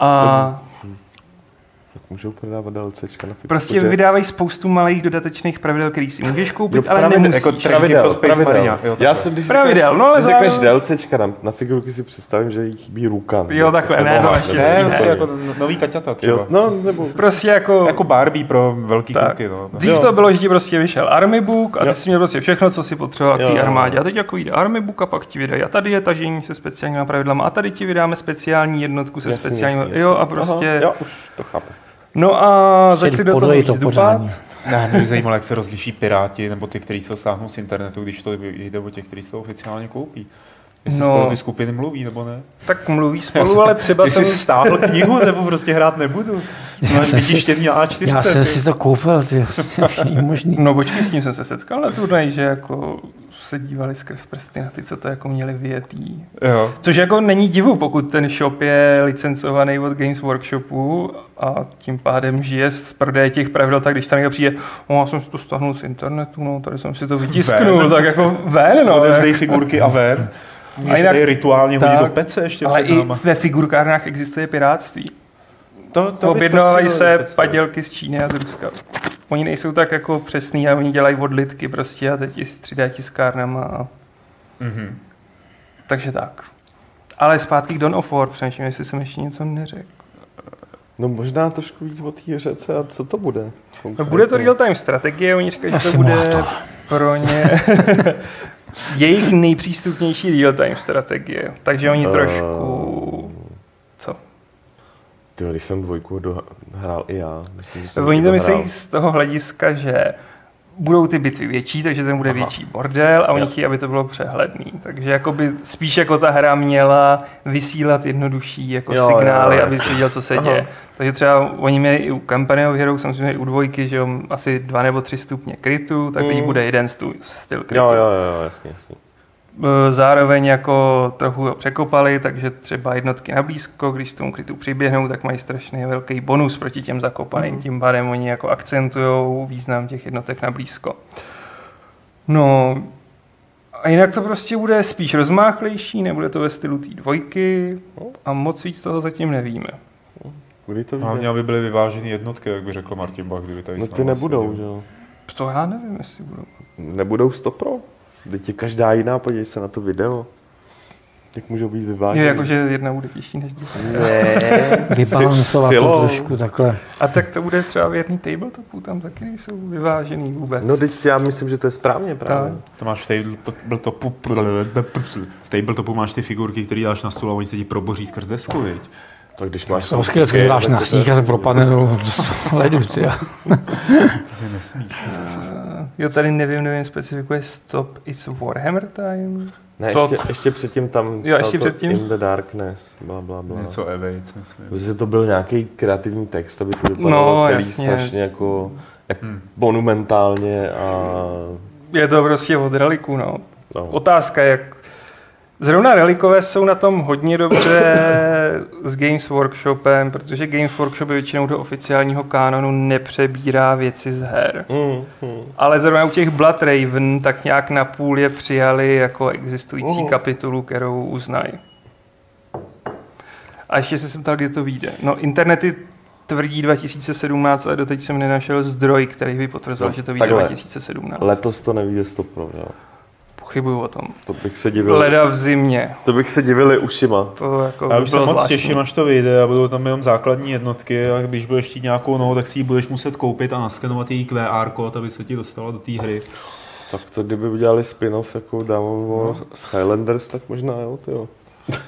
A Tak můžou prodávat DLCčka na prostě vydávají spoustu malých dodatečných pravidel, který si můžeš koupit, Jo, ale pravidel- nemusíš. jako trenky pro Space Marina. Jo, Já jsem, když Pravidel, řekneš, no ale když řekneš zároveň- DLCčka na, na figurky si představím, že jí chybí ruka. Jo, takhle, ne, to ještě Ne, ne. jako nový kaťata třeba. Jo, no, nebo... Prostě jako... Jako Barbie pro velký Tak. kluky. No. Dřív Jo. to bylo, že ti prostě vyšel Army Book a ty Jo. si měl prostě všechno, co si potřeboval k té armádě. A teď jako jde Army Book a pak ti vydají. A tady je tažení se speciálníma pravidlama. A tady ti vydáme speciální jednotku se jasný, Jo, a prostě... Aha, jo, už to chápu. No a začali do toho víc to dupat. pořádně. Ne, mě by zajímalo, jak se rozliší piráti nebo ty, kteří se stáhnou z internetu, když to jde o těch, kteří se to oficiálně koupí. Jestli No. no. spolu ty skupiny mluví, nebo ne? Tak mluví spolu, jsem- ale třeba jsem... si stáhl knihu, nebo prostě hrát nebudu. No, jsem si- vytištěný na A4. Já jsem ty. si to koupil, ty, možný. No počkej, s tím jsem se setkal na turnaj, že jako se dívali skrz prsty na ty, co to jako měli vyjetý. Jo. Což jako není divu, pokud ten shop je licencovaný od Games Workshopu a tím pádem žije z prodeje těch pravidel, tak když tam někdo přijde, o, já jsem si to stáhnul z internetu, no, tady jsem si to vytisknul, Ven. tak jako ven, no. Odezdej figurky a ven. Můžeš A jinak- tady rituálně hodit tak, do pece ještě ale i ve figurkárnách existuje piráctví. To, To objednávají se představit. padělky z Číny a z Ruska. Oni nejsou tak jako přesný a oni dělají odlitky prostě a teď i s 3D tiskárnama. A... Mhm. Takže tak. Ale zpátky k Dawn of War, přemýšlím, jestli jsem ještě něco neřekl. No možná trošku víc o té řece a co to bude? No, bude to real-time strategie, oni říkají, že to bude pro ně jejich nejpřístupnější real-time strategie. Takže oni Eh, trošku... Co? Ty, když jsem dvojku do, hrál i já, myslím, že jsem Oni to myslí dohrál. z toho hlediska, že budou ty bitvy větší, takže tam bude Aha. větší bordel a oni Jo. chtějí, aby to bylo přehledný. Takže jakoby spíš jako ta hra měla vysílat jednodušší jako Jo, jo, signály, jo, aby jasně. si viděl, co se Aha. děje. Takže třeba oni měli i u of Heroes, samozřejmě i u dvojky, že jo, asi dva nebo tři stupně krytu, tak teď Mm. bude jeden stu, styl krytu. Jo, jo, jo, jasně, jasně. E, Zároveň jako trochu ho překopali, takže třeba jednotky na blízko, když k tomu krytu přiběhnou, tak mají strašně velký bonus proti těm zakopaným. Mhm. Tím pádem oni jako akcentují význam těch jednotek na blízko. No, A jinak to prostě bude spíš rozmáchlejší, nebude to ve stylu té dvojky a moc víc toho zatím nevíme. Kdy to Hlavně, vyjde? aby byly vyvážené jednotky, jak by řekl Martin Bach, kdyby tady No ty nebudou, že jo? To já nevím, jestli budou. Nebudou 100 pro? Teď je každá jiná, podívej se na to video. Jak můžou být Je vyvážený. jako, že jedna bude těžší než druhá. Ne. Vybalancovat to trošku takhle. A tak to bude třeba věrný tabletopu, tam taky nejsou vyvážený vůbec. No teď já myslím, že to je správně právě. Tak. To máš v tabletopu, v tabletopu máš ty figurky, které dáš na stůl a oni se ti proboří skrz desku, viď? Tak když máš To skvěle, když dáš na sníh a se propadne do, ledu, ty. Ty nesmíš. Jo, tady nevím, nevím, specifikuje Stop It's Warhammer Time. Ne, To- ještě, ještě předtím tam Jo, ještě předtím? In the Darkness, bla, bla, bla. Něco Evates, myslím. Protože to byl nějaký kreativní text, aby to vypadalo No, celý jasně. strašně jako jak Hmm. monumentálně a Je to prostě od reliku, no. no. Otázka, jak... Zrovna relikové jsou na tom hodně dobře s Games Workshopem, protože Games Workshop většinou do oficiálního kánonu nepřebírá věci z her. Mm, mm. Ale zrovna u těch Blood Raven tak nějak na půl je přijali jako existující Mhm. kapitolu, kterou uznají. A ještě se jsem ptal, kdy to vyjde. No, internety tvrdí 2017, ale doteď jsem nenašel zdroj, který by potvrzoval, No, že to vyjde takhle. 2017. Letos to nevíde 100 pro, jo. Pochybuju o tom. To bych se divil. Leda v zimě. To bych se divili ušima. To jako Já by už se bylo moc zvláštní. těším, až to vyjde a budou tam jenom základní jednotky a když budeš chtít nějakou novou, tak si ji budeš muset koupit a naskenovat její QR kód, aby se ti dostala do té hry. Tak to kdyby udělali spin-off jako Dawn of War s Highlanders, tak možná jo, ty jo.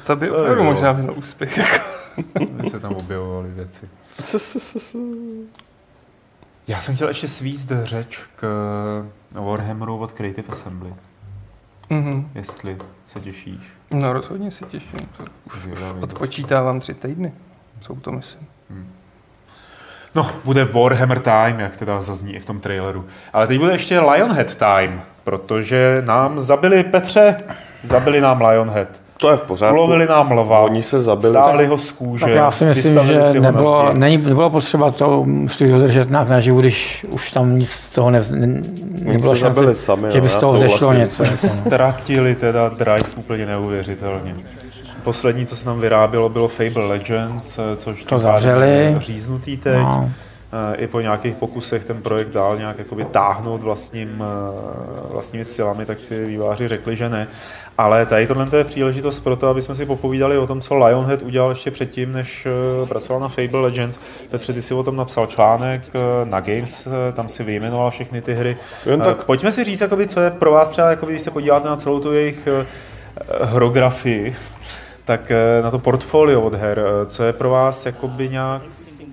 To by To opravdu možná byl úspěch. Aby se tam objevovaly věci. Já jsem chtěl ještě svízt řeč k Warhammeru od Creative Assembly, Mhm. jestli se těšíš. No rozhodně si těším. Odpočítávám tři týdny. Jsou to myslím. No, bude Warhammer Time, jak teda zazní i v tom traileru. Ale teď bude ještě Lionhead Time, protože nám zabili Petře, zabili nám Lionhead. To je v pořádku. Ulovili nám lva, Oni se zabili. stáli ho z kůže, Tak já si myslím, že si na nebylo, není, nebylo potřeba to studio držet nějak naživu, když už tam nic z toho ne, ne, Oni nebylo se šance, zabili sami, že by no, z toho zešlo něco. Jako. Ztratili teda drive úplně neuvěřitelně. Poslední, co se nám vyrábělo, bylo Fable Legends, eh, což To zavřeli. říznutý teď. No. Eh, I po nějakých pokusech ten projekt dál nějak jakoby táhnout vlastním, eh, vlastními silami, tak si výváři řekli, že ne. Ale tady tohle je příležitost pro to, aby jsme si popovídali o tom, co Lionhead udělal ještě předtím, než eh, pracoval na Fable Legends. Petře, ty si o tom napsal článek na Games, tam si vyjmenoval všechny ty hry. Jen tak. Pojďme si říct, jakoby, co je pro vás třeba, jakoby, když se podíváte na celou tu jejich hrografii, tak na to portfolio od her, co je pro vás jakoby nějak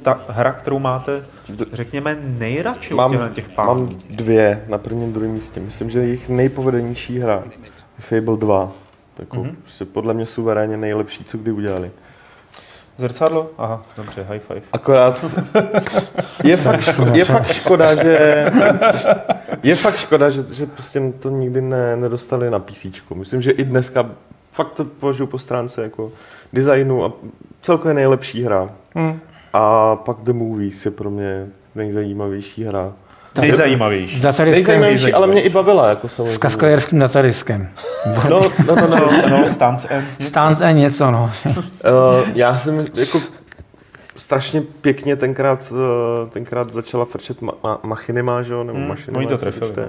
ta hra, kterou máte, řekněme, nejradši Mám, od těch pánů? mám dvě na prvním druhém místě. Myslím, že jejich nejpovedenější hra je Fable 2. Jako Mhm. mm-hmm. prostě podle mě suverénně nejlepší, co kdy udělali. Zrcadlo? Aha, dobře, high five. Akorát je fakt, ško- je fakt škoda, že je fakt škoda, že, že prostě to nikdy ne, nedostali na PC. Myslím, že i dneska fakt to považuji po stránce jako designu a celkově nejlepší hra. Hm. A pak The Movies je pro mě nejzajímavější hra. Nejzajímavější. S datariskem, Nejzajímavější, ale mě i bavila, jako s samozřejmě. kaskaderským datariskem. No, no, no, no. No, Stance End. Stand a něco, no. Uh, já jsem jako strašně pěkně tenkrát, uh, tenkrát začala frčet ma- ma- machinima, že jo, nebo Hmm, mašinima, oni to trefili, no.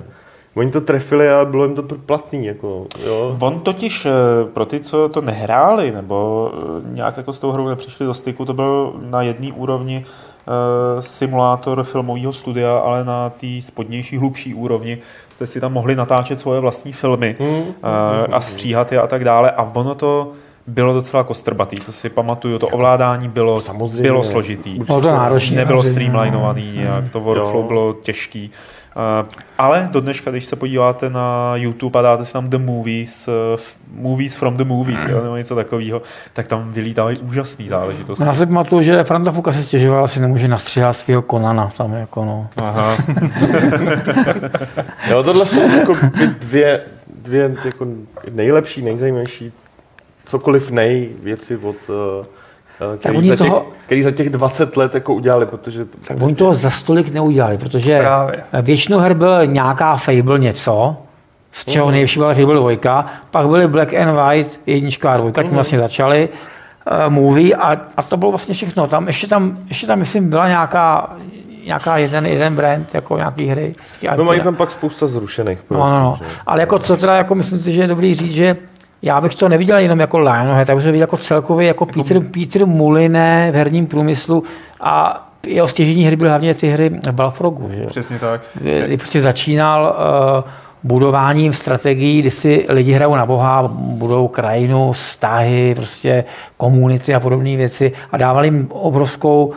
Oni to trefili a bylo jim to platný, jako, jo. On totiž eh, pro ty, co to nehráli, nebo eh, nějak jako s tou hrou nepřišli do styku, to byl na jedné úrovni eh, simulátor filmového studia, ale na té spodnější, hlubší úrovni jste si tam mohli natáčet svoje vlastní filmy Hmm, eh, a stříhat je a tak dále. A ono to bylo docela kostrbatý, co si pamatuju. To ovládání bylo, Samozřejmě. bylo složitý. Bylo to náročné. Nebylo no. streamlinovaný nějak, to workflow Jo. bylo těžký. Uh, ale do dneška, když se podíváte na YouTube a dáte si tam The Movies, uh, f- Movies from the Movies, jo, nebo něco takového, tak tam vylítávají úžasné záležitosti. Já si pamatuju, že Franta Fuka se stěžoval, asi nemůže nastříhat svého Konana. Tam jako no. Aha. jo, tohle jsou jako dvě, dvě jako nejlepší, nejzajímavější, cokoliv nej věci od uh, který, oni za těch, toho- který za těch 20 let jako udělali, protože Tak oni toho za stolik neudělali, protože Právě. většinou her byl nějaká Fable něco, z čeho nejlepší byla Fable 2, pak byly Black and White, jednička a dvojka, tím vlastně začaly uh, movie a, a, to bylo vlastně všechno. Tam ještě tam, ještě tam myslím, byla nějaká, nějaká jeden, jeden brand, jako nějaký hry. No mají tam pak spousta zrušených. No, no, no. Ale jako co teda, jako myslím si, že je dobrý říct, že já bych to neviděl jenom jako Lionhead, tak bych to viděl jako celkově jako, jako Peter, Peter Muliné v herním průmyslu a jeho stěžení hry byly hlavně ty hry Balfrogu. Že? Přesně tak. Kdy prostě začínal uh, budováním strategií, kdy si lidi hrajou na Boha, budou krajinu, vztahy, prostě komunity a podobné věci a dávali jim obrovskou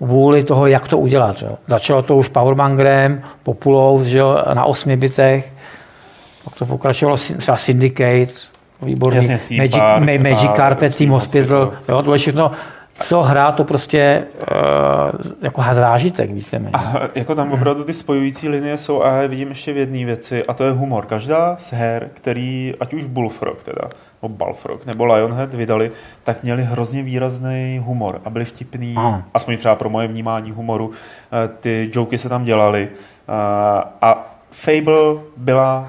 vůli toho, jak to udělat. Jo. Začalo to už Powerbangrem, Populous že jo, na osmi bitech, pak to pokračovalo třeba Syndicate, výborný, Jasně, Theme Magic, Park, Ma- Magic Park, Carpet, Team Hospital, jo, to bylo všechno, co hrá, to prostě uh, jako zážitek víceméně. A jako tam opravdu ty spojující linie jsou a já je vidím ještě v jedné věci a to je humor. Každá z her, který, ať už Bullfrog teda, nebo Balfrog, nebo Lionhead vydali, tak měli hrozně výrazný humor a byli vtipný, Aha. aspoň třeba pro moje vnímání humoru, eh, ty joky se tam dělaly eh, a Fable byla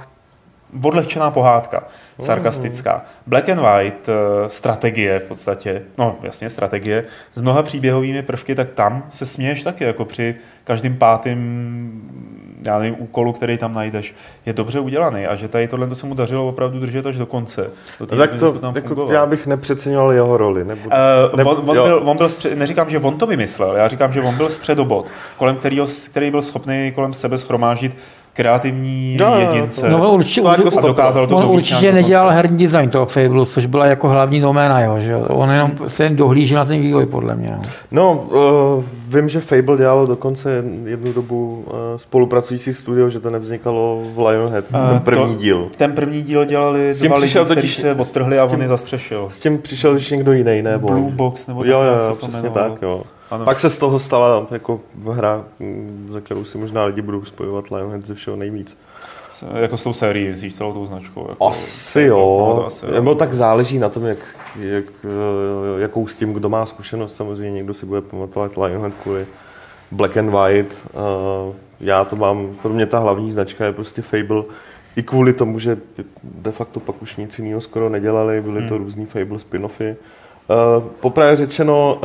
odlehčená pohádka, sarkastická. Black and White, eh, strategie v podstatě, no jasně strategie, s mnoha příběhovými prvky, tak tam se směješ taky, jako při každým pátým já nevím, úkolu, který tam najdeš, je dobře udělaný a že tady tohle to se mu dařilo opravdu držet až do konce. Do No tak to, tam jako, fungoval. já bych nepřeceňoval jeho roli. Nebo, Uh, nebo- on, on, jo. byl, on byl střed, neříkám, že on to vymyslel, já říkám, že on byl středobod, kolem kterýho, který byl schopný kolem sebe schromáždit kreativní Jo, jo, jo, jedince. No, on určitě, a dokázal to on určitě nedělal herní design toho Fable, což byla jako hlavní doména jeho, že jo. On jenom se jen dohlížel na ten vývoj, podle mě. No. No, uh, vím, že Fable dělalo dokonce jednu dobu uh, spolupracující studio, že to nevznikalo v Lionhead, Eh, ten první to- díl. Ten první díl dělali S tím dva lidi, přišel kteří totiž- se odtrhli s a on je zastřešil. S tím přišel ještě někdo jiný, nebo? Blue Box nebo Jo, tak, jo, jo, přesně tak, jo. Ano. Pak se z toho stala jako hra, mm, za kterou si možná lidi budou spojovat Lionhead ze všeho nejvíc. Jako s tou sérií, s celou tou značkou. Jako, Asi No, jo, to asi nebo tak záleží na tom, jak, jak, eh, jakou s tím, kdo má zkušenost. Samozřejmě někdo si bude pamatovat Lionhead kvůli Black and White. Eh, Já to mám, pro mě ta hlavní značka je prostě Fable. I kvůli tomu, že de facto pak už nic jiného skoro nedělali, byly to Hmm. různý Fable spin-offy. Uh, poprvé řečeno,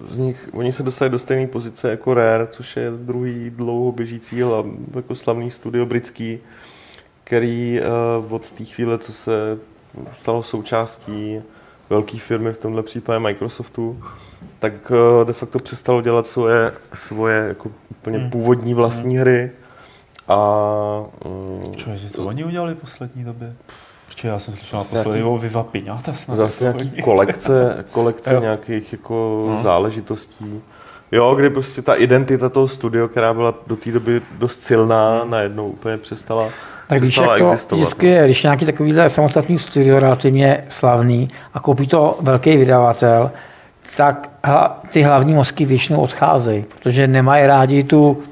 uh, z nich, oni se dostali do stejné pozice jako Rare, což je druhý dlouho běžící hla- jako slavný studio britský, který uh, od té chvíle, co se stalo součástí velké firmy, v tomhle případě Microsoftu, tak uh, de facto přestalo dělat svoje, svoje jako úplně Hmm. původní vlastní hry. A uh, Člověče, co oni udělali v poslední době? Protože já jsem slyšel Zase naposledy nějaký- o Viva Piñata snad. zase jako nějaký kolekce, kolekce nějakých jako No. záležitostí. Jo, kdy prostě ta identita toho studia, která byla do té doby dost silná, najednou úplně přestala, Tak víš, přestala jak to existovat. vždycky je, když nějaký takovýhle samostatný studio relativně slavný a koupí to velký vydavatel, tak hla, ty hlavní mozky většinou odcházejí, protože nemají rádi tu,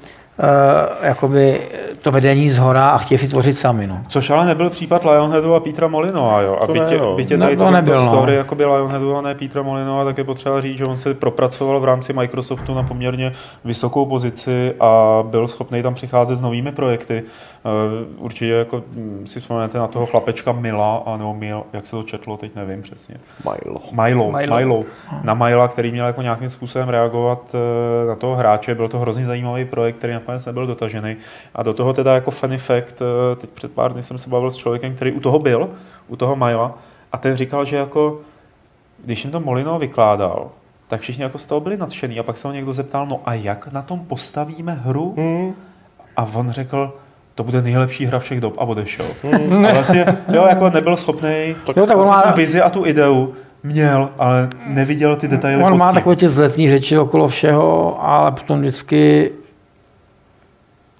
jakoby to vedení z hora a chtějí si tvořit sami. No. Což ale nebyl případ Lionheadu a Petra Molinova, jo. A To bytě, ne, no. bytě No, tady to to nebyl, no. story jakoby Lionheadu a ne Petra Molinova, tak je potřeba říct, že on se propracoval v rámci Microsoftu na poměrně vysokou pozici a byl schopný tam přicházet s novými projekty. Eh, Určitě jako hm, si vzpomenete na toho chlapečka Mila, a nebo Mil, jak se to četlo, teď nevím přesně. Milo. Milo, Milo. Milo. Milo. Na Mila, který měl jako nějakým způsobem reagovat eh, na toho hráče. Byl to hrozně zajímavý projekt, který nakonec nebyl dotažený. A do toho teda jako funny fact, eh, teď před pár dny jsem se bavil s člověkem, který u toho byl, u toho Mila, a ten říkal, že jako, když jim to Molino vykládal, tak všichni jako z toho byli nadšený a pak se ho někdo zeptal, no a jak na tom postavíme hru? Hmm. A on řekl, to bude nejlepší hra všech dob a odešel. A vlastně, jo, jako nebyl schopný Jo, tak on vlastně má- tu vizi a tu ideu měl, ale neviděl ty detaily On má tím. takové ty vzletní řeči okolo všeho, ale potom vždycky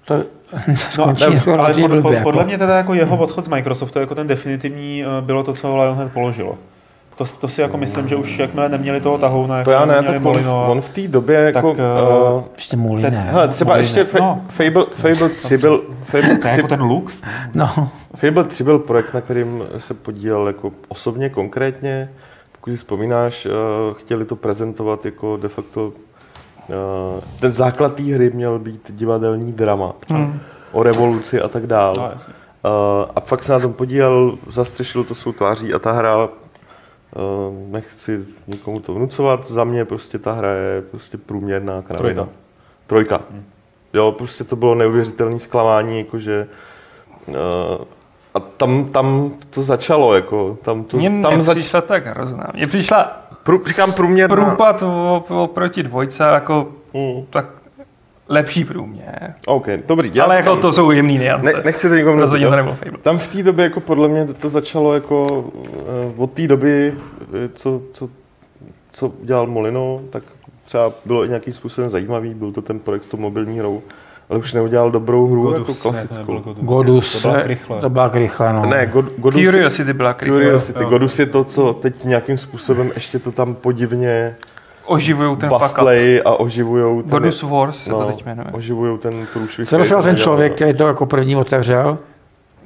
to skončí ne, jako ale pod, pod, podle jako. mě teda jako jeho odchod z Microsoftu jako ten definitivní eh, bylo to, co Lionhead položilo. To, to si jako myslím, že už jakmile neměli toho tahouna, To já ne, neměli tak on, Molino, on v té době jako... Tak, uh, eh, Ještě můj ten- ne. hele, třeba Molino. ještě Fa- No. Fable, Fable 3 byl, Fable to je 3, jako ten Lux. No, Fable 3 byl projekt, na kterým se podílel jako osobně konkrétně. Pokud si vzpomínáš, chtěli to prezentovat jako de facto... eh, Ten základ té hry měl být divadelní drama. O revoluci a tak dále. No, jasně. a fakt se na tom podílel, zastřešil to svou tváří a ta hra, uh, nechci nikomu to vnucovat, za mě prostě ta hra je prostě průměrná kravina. Trojka. Trojka. Hmm. Jo, prostě to bylo neuvěřitelné zklamání, jakože uh, a tam, tam to začalo, jako, tam to, Mně tam nepřišla tak hrozná. Mně přišla Prů, říkám průměrná. průpad oproti dvojce jako Mm. tak lepší průměr. OK, dobrý. Já Ale jako to jsou jemný niance. Ne, nechci to nikomu Rozhodně to jo. nebyl Fable. Tam v té době, jako podle mě, to, to začalo jako eh, od té doby, eh, co, co, co dělal Molino, tak třeba bylo i nějakým způsobem zajímavý, byl to ten projekt s tou mobilní hrou, ale už neudělal dobrou hru Godus, jako ne, to klasickou. Godus. Godus, To byla eh, krychle. to byla krychle, no. Ne, God, Godus, Curiosity byla krychle. Curiosity. jo. Godus je to, co teď nějakým způsobem ještě to tam podivně Oživujou ten fuck up. bastlej a oživujou ten, Godus Wars se to no, teď jmenuje. oživujou ten průšvih. Co dostal ten člověk, no. který to jako první otevřel?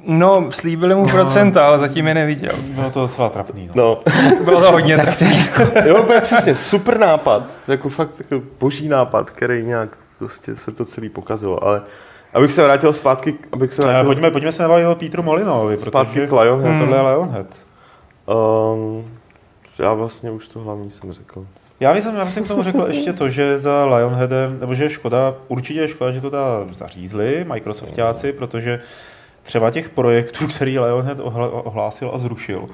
No, slíbili mu procenta, ale zatím je neviděl. Bylo to docela trapný. No. No, Bylo to hodně trapný. jo, přesně, super nápad, jako fakt jako boží nápad, který nějak prostě se to celý pokazilo, ale abych se vrátil zpátky, abych se Eh, vrátil Pojďme, pojďme se nabavit o Petru Molinovi, zpátky protože k Lionhead. hmm. tohle je Lionhead. Um, já vlastně už to hlavní jsem řekl. Já jsem k tomu řekl ještě to, že za Lionheadem, nebo že je škoda, určitě je škoda, že to teda zařízli Microsoftáci, protože třeba těch projektů, který Lionhead ohlásil a zrušil,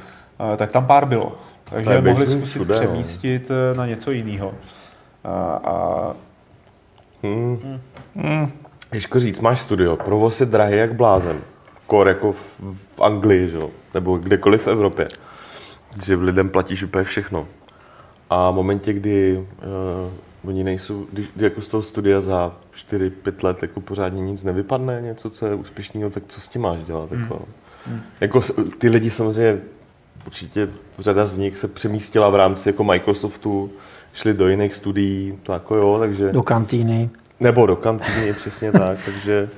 eh, tak tam pár bylo. Takže mohli zkusit všude, no. přemístit eh, na něco jiného. A, a Hmm. Hmm. Těžko říct, máš studio, provoz je drahý jak blázen. Kor jako v, v Anglii, že? nebo kdekoliv v Evropě. Že lidem platíš úplně všechno. A v momentě, kdy uh, oni nejsou, když, kdy jako z toho studia za 4-5 let jako pořádně nic nevypadne, něco, co je úspěšného, tak co s tím máš dělat? Jako, jako s- ty lidi samozřejmě, určitě řada z nich se přemístila v rámci jako Microsoftu, šli do jiných studií, to jako jo, takže... Do kantýny. Nebo do kantýny, přesně tak, takže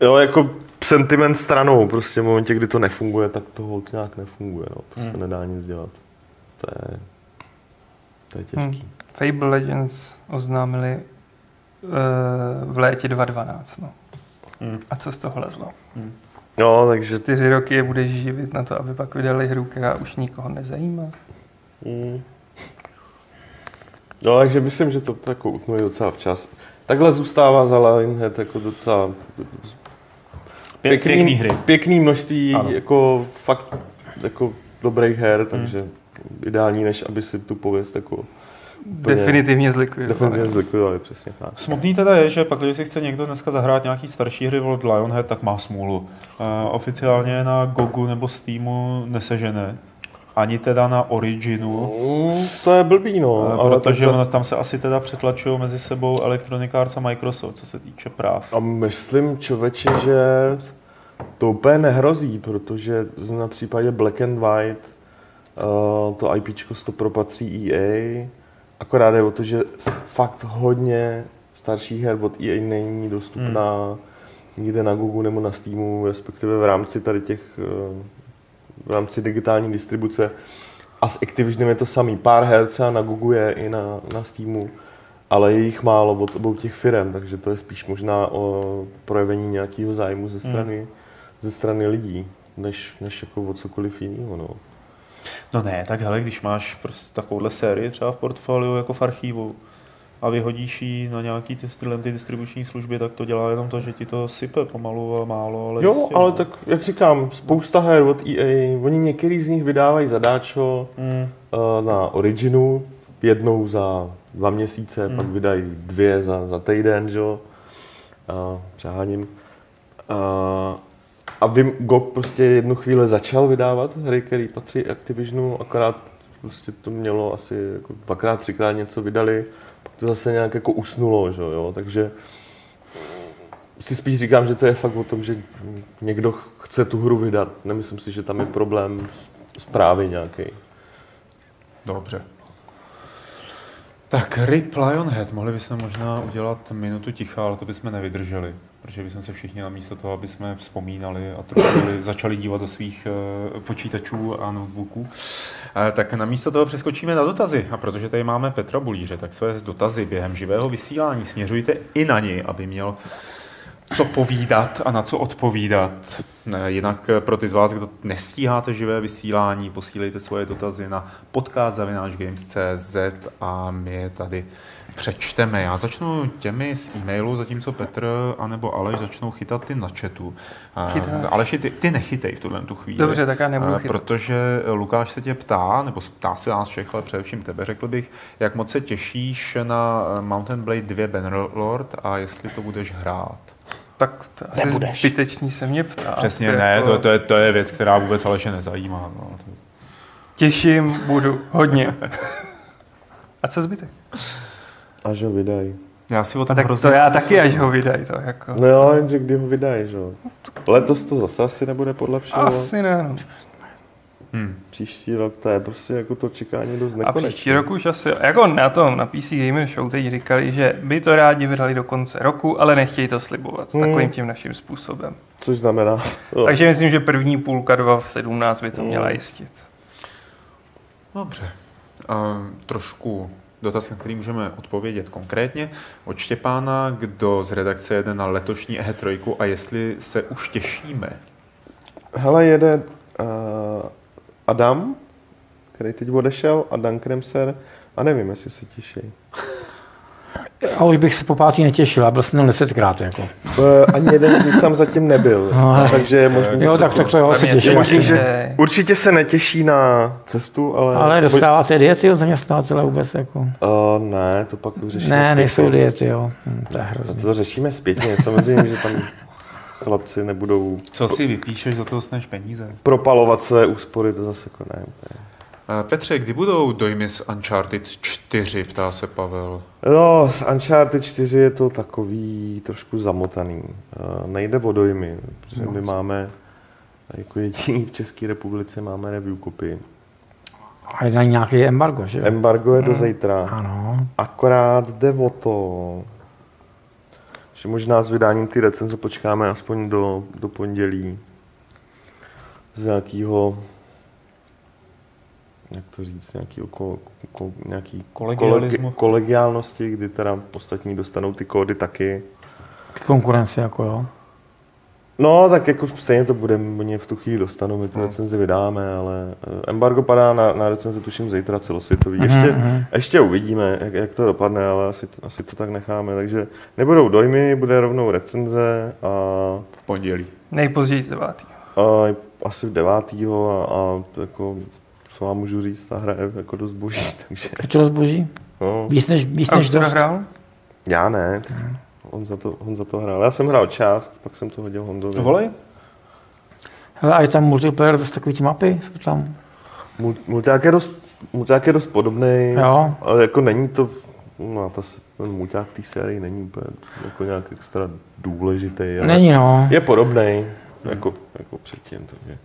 jo, jako sentiment stranou, prostě v momentě, kdy to nefunguje, tak to holt nějak nefunguje, no, to se nedá nic dělat. To je, to je těžký. Hmm. Fable Legends oznámili uh, v létě 2012. No. Hmm. A co z toho lezlo? No, takže Čtyři roky je budeš živit na to, aby pak vydali hru, která už nikoho nezajímá. Mm. No, takže myslím, že to jako utnuli docela včas. Takhle zůstává za Lionhead jako docela pě, pěkný hry. pěkný množství Ano. jako fakt jako dobrých her, takže ideální, než aby si tu pověst jako Definitivně zlikvidovali. definitivně zlikvidovali, přesně tak. Smutný teda je, že pak, když si chce někdo dneska zahrát nějaký starší hry od Lionhead, tak má smůlu. Uh, oficiálně na Gogu nebo Steamu nesežene. Ani teda na Originu. Mm, to je blbý, no. No, ale protože ono, tam se asi teda přetlačují mezi sebou Electronic Arts a Microsoft, co se týče práv. A myslím, člověče, že to úplně nehrozí, protože na případě Black and White uh, to IPčko to propatří EA, akorát je o to, že fakt hodně starších her od EA není dostupná nikde na Google nebo na Steamu, respektive v rámci tady těch, uh, v rámci digitální distribuce. A s Activisionem je to samý. Pár her třeba na Google je i na, na Steamu, ale je jich málo od obou těch firm, takže to je spíš možná o projevení nějakého zájmu ze strany, ze strany lidí, než, než jako o cokoliv jiného. No. No ne, tak hele, když máš prostě takovouhle sérii třeba v portfoliu jako v archivu a vyhodíš ji na nějaký ty, tyhle ty distribuční služby, tak to dělá jenom to, že ti to sype pomalu a málo, ale Jo, jistě, ale no. tak, jak říkám, spousta her od EA, oni některý z nich vydávají zadáčo Mm. eh, na Originu, jednou za dva měsíce, Hmm. pak vydají dvě za, za týden, že jo, a přeháním. A, a vím, GOG prostě jednu chvíli začal vydávat hry, které patří Activisionu, akorát prostě to mělo asi jako dvakrát, třikrát něco vydali, to zase nějak jako usnulo, že jo, takže si spíš říkám, že to je fakt o tom, že někdo chce tu hru vydat. Nemyslím si, že tam je problém zprávy nějaký. Dobře. Tak Rip Lionhead, mohli bychom možná udělat minutu ticha, ale to bychom nevydrželi, protože bychom se všichni na místo toho, aby jsme vzpomínali a trošku začali dívat do svých eh, počítačů a notebooků. Eh, tak na místo toho přeskočíme na dotazy a protože tady máme Petra Bulíře, tak své dotazy během živého vysílání směřujte i na něj, aby měl co povídat a na co odpovídat. Ne, Jinak eh, pro ty z vás, kdo nestíháte živé vysílání, posílejte svoje dotazy na podcast.games.cz a my je tady přečteme. Já začnu těmi z e-mailu, zatímco Petr anebo Aleš začnou chytat ty na chatu. Chytám. Aleši, ty, ty nechytej v tuhle tu chvíli. Dobře, tak já nebudu chytat. Protože Lukáš se tě ptá, nebo ptá se nás všech, ale především tebe, řekl bych, jak moc se těšíš na eh, Mountain Blade 2 Bannerlord a jestli to budeš hrát. Tak to Nebudeš. zbytečný se mě ptá. Přesně ne, to, to, je, to je věc, která vůbec Aleše nezajímá. No. Těším, budu, hodně. A co zbytek? Až ho vydají. Já si o A tom tak to hrozně já taky, až ho vydají. To jako. No jo, jenže kdy ho vydají, že jo. Letos to zase asi nebude podle všeho. Asi ne. No. Hmm. Příští rok to je prostě jako to čekání dost A nekonečné. příští rok už asi, jako na tom, na PC Gamer Show teď říkali, že by to rádi vydali do konce roku, ale nechtějí to slibovat Hmm. takovým tím naším způsobem. Což znamená, jo. Takže myslím, že první půlka 2017 by to Hmm. měla jistit. Dobře. A trošku dotaz, na který můžeme odpovědět konkrétně. Od Štěpána, kdo z redakce jede na letošní E3 a jestli se už těšíme. Hele, jede uh, Adam, který teď odešel, a Dan Kremser, a nevím, jestli se těší. A už bych se po pátý netěšil, a byl jsem tam desetkrát. Jako. Uh, ani jeden z nich tam zatím nebyl, No, takže je možný, Jo, tak, tak to jo, se těším. se možný, asi. těší, že že- určitě se netěší na cestu, ale... Ale dostáváte diety od zaměstnavatele vůbec? Jako. Uh, ne, to pak už řešíme Ne, zpětně. nejsou diety, jo. Hm, to je hrozný. To řešíme zpětně, samozřejmě, že tam chlapci nebudou Co si vypíšeš, za to dostaneš peníze. propalovat své úspory, to zase jako ne. úplně. Eh, Petře, kdy budou dojmy z Uncharted 4, ptá se Pavel. No, z Uncharted 4 je to takový trošku zamotaný. Uh, nejde o dojmy, protože my máme jako jediný v České republice máme review kopy. A je na nějaký embargo, že? Embargo je do zítra. Ano. Akorát jde o to, že možná s vydáním ty recenze počkáme aspoň do, do pondělí z nějakého jak to říct, nějaký, ko, ko, nějaký Kolegialismu. kolegi- kolegiálnosti, kdy teda ostatní dostanou ty kódy taky. K konkurenci, jako jo. No, tak jako stejně to bude, oni v tu chvíli dostanou, my tu recenzi vydáme, ale eh, embargo padá na, na recenzi tuším zítra celosvětový. Ještě, mhm. ještě uvidíme, jak, jak to dopadne, ale asi, asi to tak necháme. Takže nebudou dojmy, bude rovnou recenze a, V pondělí. Nejpozději 9. a asi v devátýho a, a jako, co vám můžu říct, ta hra je jako dost boží, takže Je to rozboží? no, Víc než, víc A než dost. hrál? já ne, tak on za, to, on za to hrál. Já jsem hrál část, pak jsem to hodil Hondovi. Volej? Hele, a je tam multiplayer, to jsou takový ty mapy, jsou tam. Mul- Mulťák je dost, mulťák je dost podobný, Jo. ale jako není to, no ta, ten mulťák v té sérii není úplně jako nějak extra důležitý. Ale Není no. Je podobný jako, jako předtím. Takže.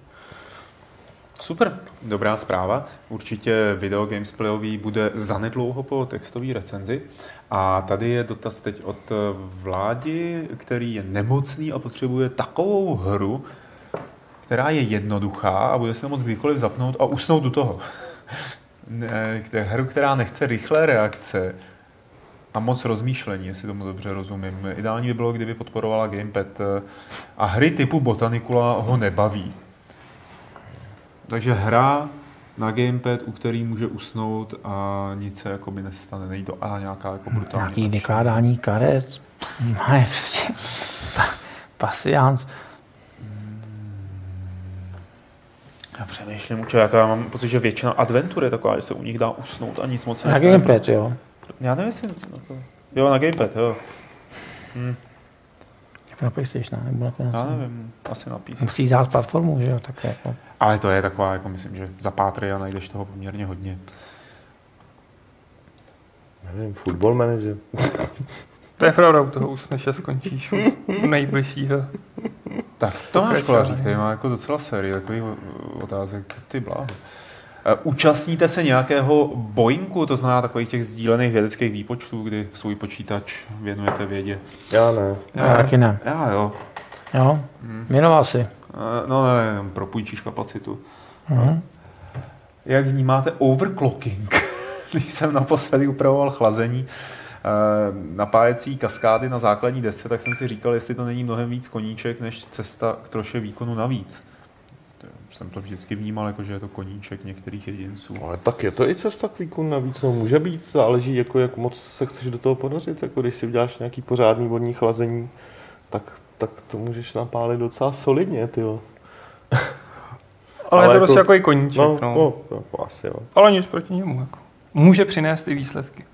Super, dobrá zpráva. Určitě video gamesplayový bude zanedlouho po textové recenzi. A tady je dotaz teď od eh, Vládi, který je nemocný a potřebuje takovou hru, která je jednoduchá a bude se moc kdykoliv zapnout a usnout u toho. Hru, která nechce rychlé reakce a moc rozmýšlení, jestli tomu dobře rozumím. Ideální by bylo, kdyby podporovala gamepad eh, a hry typu Botanicula ho nebaví. Takže hra na gamepad, u který může usnout a nic se jako by nestane. Není to a nějaká jako brutální. Nějaký akce. vykládání karet. Ne, prostě. Pa- Pasians. Já přemýšlím, určitě, jak já mám pocit, že většina adventur je taková, že se u nich dá usnout a nic moc se Na nestane. gamepad, jo. Já nevím, jestli... na to- Jo, na gamepad, jo. Jako na PlayStation, nebo nakonec. Já nevím, asi na PC. Musí dát platformu, že jo, tak jako. Ale to je taková, jako myslím, že za pátry a najdeš toho poměrně hodně. Nevím, football manager. To je pravda, u toho usneš a skončíš u nejbližšího. Tak, Tomáš Pokračování. Kolařík, který má jako docela sérii takových otázek, ty bláho. Eh, Účastníte se nějakého boinku, to znamená takových těch sdílených vědeckých výpočtů, kdy svůj počítač věnujete vědě? Já ne. Já taky ne. Já jo. Jo, věnoval si. Eh, No ne, jenom propůjčíš kapacitu. Mhm. Jak vnímáte overclocking? Když jsem naposledy upravoval chlazení, napájecí kaskády na základní desce, tak jsem si říkal, jestli to není mnohem víc koníček, než cesta k troše výkonu navíc. Jsem to vždycky vnímal, jako že je to koníček některých jedinců. Ale tak je to i cesta k výkonu navíc, no může být, záleží, jako jak moc se chceš do toho ponořit, jako když si uděláš nějaký pořádný vodní chlazení, tak, tak to můžeš napálit docela solidně, ty Ale, Ale je to jako, prostě jako i koníček, no. no. no jako asi jo. Ale nic proti němu, jako. Může přinést i výsledky.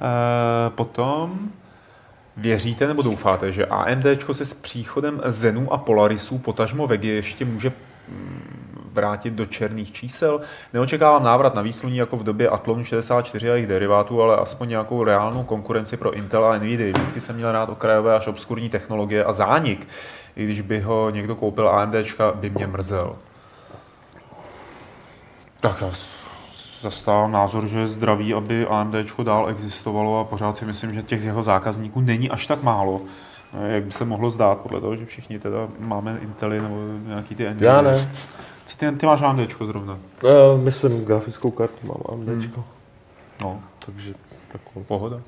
E, potom Věříte nebo doufáte, že AMD se s příchodem Zenu a Polarisů potažmo Vegi ještě může mm, vrátit do černých čísel. Neočekávám návrat na výsluní jako v době Atlonu 64 a jejich derivátů, ale aspoň nějakou reálnou konkurenci pro Intel a Nvidia. Vždycky jsem měl rád okrajové až obskurní technologie a zánik. I když by ho někdo koupil AMD, by mě mrzel. Tak zastávám názor, že je zdravý, aby AMD dál existovalo a pořád si myslím, že těch jeho zákazníků není až tak málo, eh, jak by se mohlo zdát, podle toho, že všichni teda máme Intely nebo nějaký ty NVIDIA. Já ne. Co ty, ty máš AMD zrovna? Uh, myslím, grafickou kartu mám AMD. Hmm. No, takže takovou pohoda.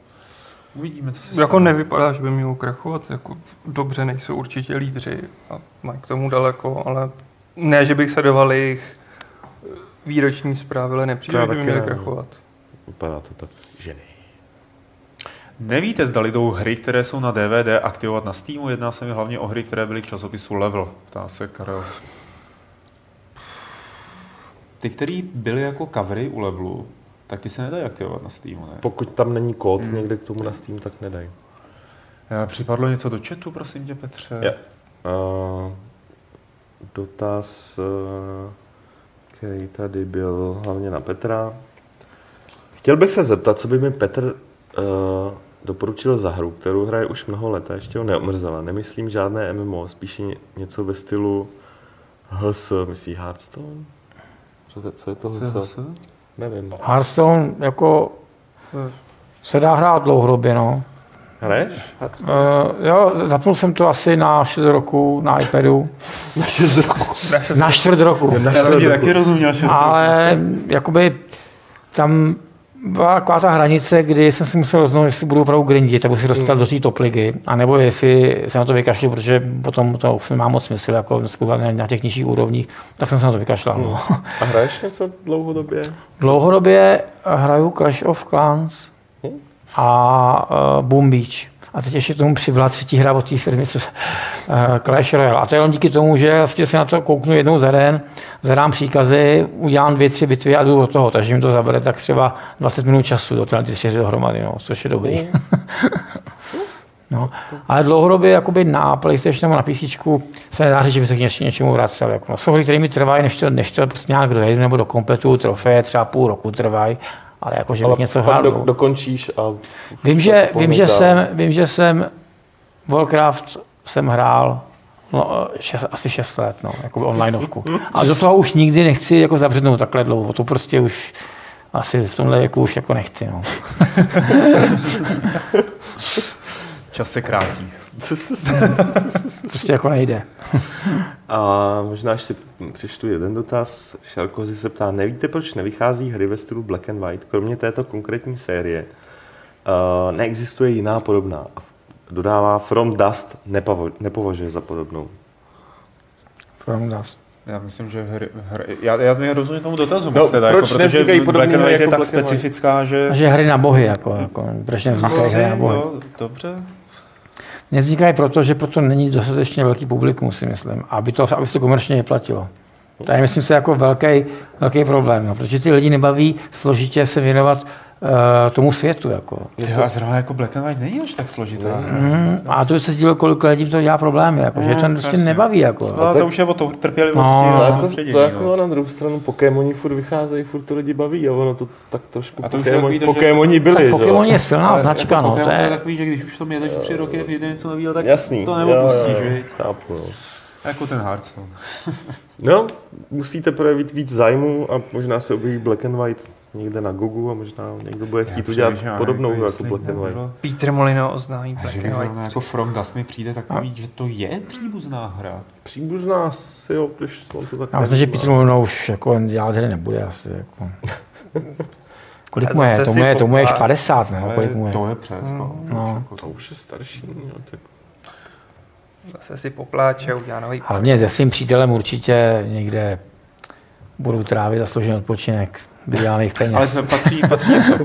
Uvidíme, co se Jako stane. nevypadá, že by mělo krachovat. Jako dobře, nejsou určitě lídři a mají k tomu daleko, ale ne, že bych sledoval jejich výroční zprávy, ale nepřijde, že by měly krachovat. Vypadá to tak, že ne. Nevíte, zda jdou hry, které jsou na DVD, aktivovat na Steamu? Jedná se mi hlavně o hry, které byly v časopisu Level, ptá se Karel. Ty, které byly jako covery u Levelu, tak ty se nedají aktivovat na Steamu, ne? Pokud tam není kód hmm. někde k tomu na Steam, tak nedají. Připadlo něco do chatu, prosím tě, Petře? Yeah. Uh, dotaz... Uh který tady byl hlavně na Petra. Chtěl bych se zeptat, co by mi Petr uh, doporučil za hru, kterou hraje už mnoho let a ještě ho neomrzela. Nemyslím žádné MMO, spíše něco ve stylu HS, myslí Hearthstone? Co, to, co je to HS? Nevím. Hearthstone jako se dá hrát dlouhodobě, no. Hraješ? Uh, jo, zapnul jsem to asi na 6 roku na iPadu. Na 6 roku? na čtvrt roku. Na Já jsem ti taky rozuměl 6 Ale jakoby tam byla taková ta hranice, kdy jsem si musel rozhodnout, jestli budu opravdu grindit, abych si dostal do té top ligy, anebo jestli se na to vykašlu, protože potom to už nemá moc smysl, jako na, na těch nižších úrovních, tak jsem se na to vykašlal. No. A hraješ něco dlouhodobě? Dlouhodobě hraju Clash of Clans a uh, Boom Beach. A teď ještě tomu přibyla třetí hra od té firmy, co, uh, Clash Royale. A to je jenom díky tomu, že vlastně si na to kouknu jednou za den, zadám příkazy, udělám dvě, tři bitvy a jdu do toho. Takže mi to zabere tak třeba 20 minut času do té čtyři dohromady, no, což je dobrý. no. Ale dlouhodobě jakoby na PlayStation nebo na PC se nedá říct, že by se k něč, něčemu vracel. Jako, no, jsou hry, které mi trvají, než to, než to prostě nějak dojedu, nebo do kompletu trofeje, třeba půl roku trvají ale jako, že bych něco hrál. Do, dokončíš a... Vím, že, vím, že jsem, vím, že jsem Warcraft jsem hrál no, šest, asi 6 let, no, jako onlineovku. A do toho už nikdy nechci jako zabřednout takhle dlouho, to prostě už asi v tomhle věku už jako nechci, no. Čas se krátí. prostě jako nejde. A možná ještě přečtu jeden dotaz. Šarkozy se ptá, nevíte, proč nevychází hry ve stylu Black and White? Kromě této konkrétní série uh, neexistuje jiná podobná. Dodává From Dust nepavo- nepovažuje za podobnou. From Dust. Já myslím, že hry, hry já, já nerozumím tomu dotazu no, teda, proč jako, protože Black and White je jako tak specifická, že... Že hry na bohy, jako, jako proč nevznikají hry na bohy. No, dobře. Nevznikají proto, že proto není dostatečně velký publikum, si myslím, aby, to, aby se to komerčně vyplatilo. To je, myslím se, jako velký, velký problém, no, protože ty lidi nebaví složitě se věnovat tomu světu. Jako. Tyjo, a zrovna jako Black and White není už tak složitá. Mm, a to se díval, kolik lidí to dělá problémy, jako, mm, že to prostě nebaví. Jako. Ale to už je o to trpělivosti no, a jako, To jako no. na druhou stranu Pokémoni furt vycházejí, furt to lidi baví a ono to tak trošku a to Pokémoni, Pokémoni byli. Tak Pokémoni je silná značka. No, to je takový, že když už to jedeš tři roky, vyjde něco nového, tak Jasný. to neopustíš. Chápu, no. Jako ten Hearthstone. no, musíte projevit víc zájmu a možná se objeví Black and White někde na Google a možná někdo bude chtít udělat podobnou hru jako Black and White. Peter Molino oznámí Black and White. Jako From Dust mi přijde takový, že to je příbuzná hra. Příbuzná si jo, když to tak Já myslím, že Peter Molino už jako dělat hry nebude asi. Jako. Kolik A mu je? Tomu si je, tomu je poplá- 50, ne? Kolik mu je? to je přes. No. No. To už je starší. Jo, tak Zase si popláče a udělá nový Hlavně se svým přítelem určitě někde budou trávit zasloužený odpočinek vydělaných peněz. Ale to patří, patří jim to.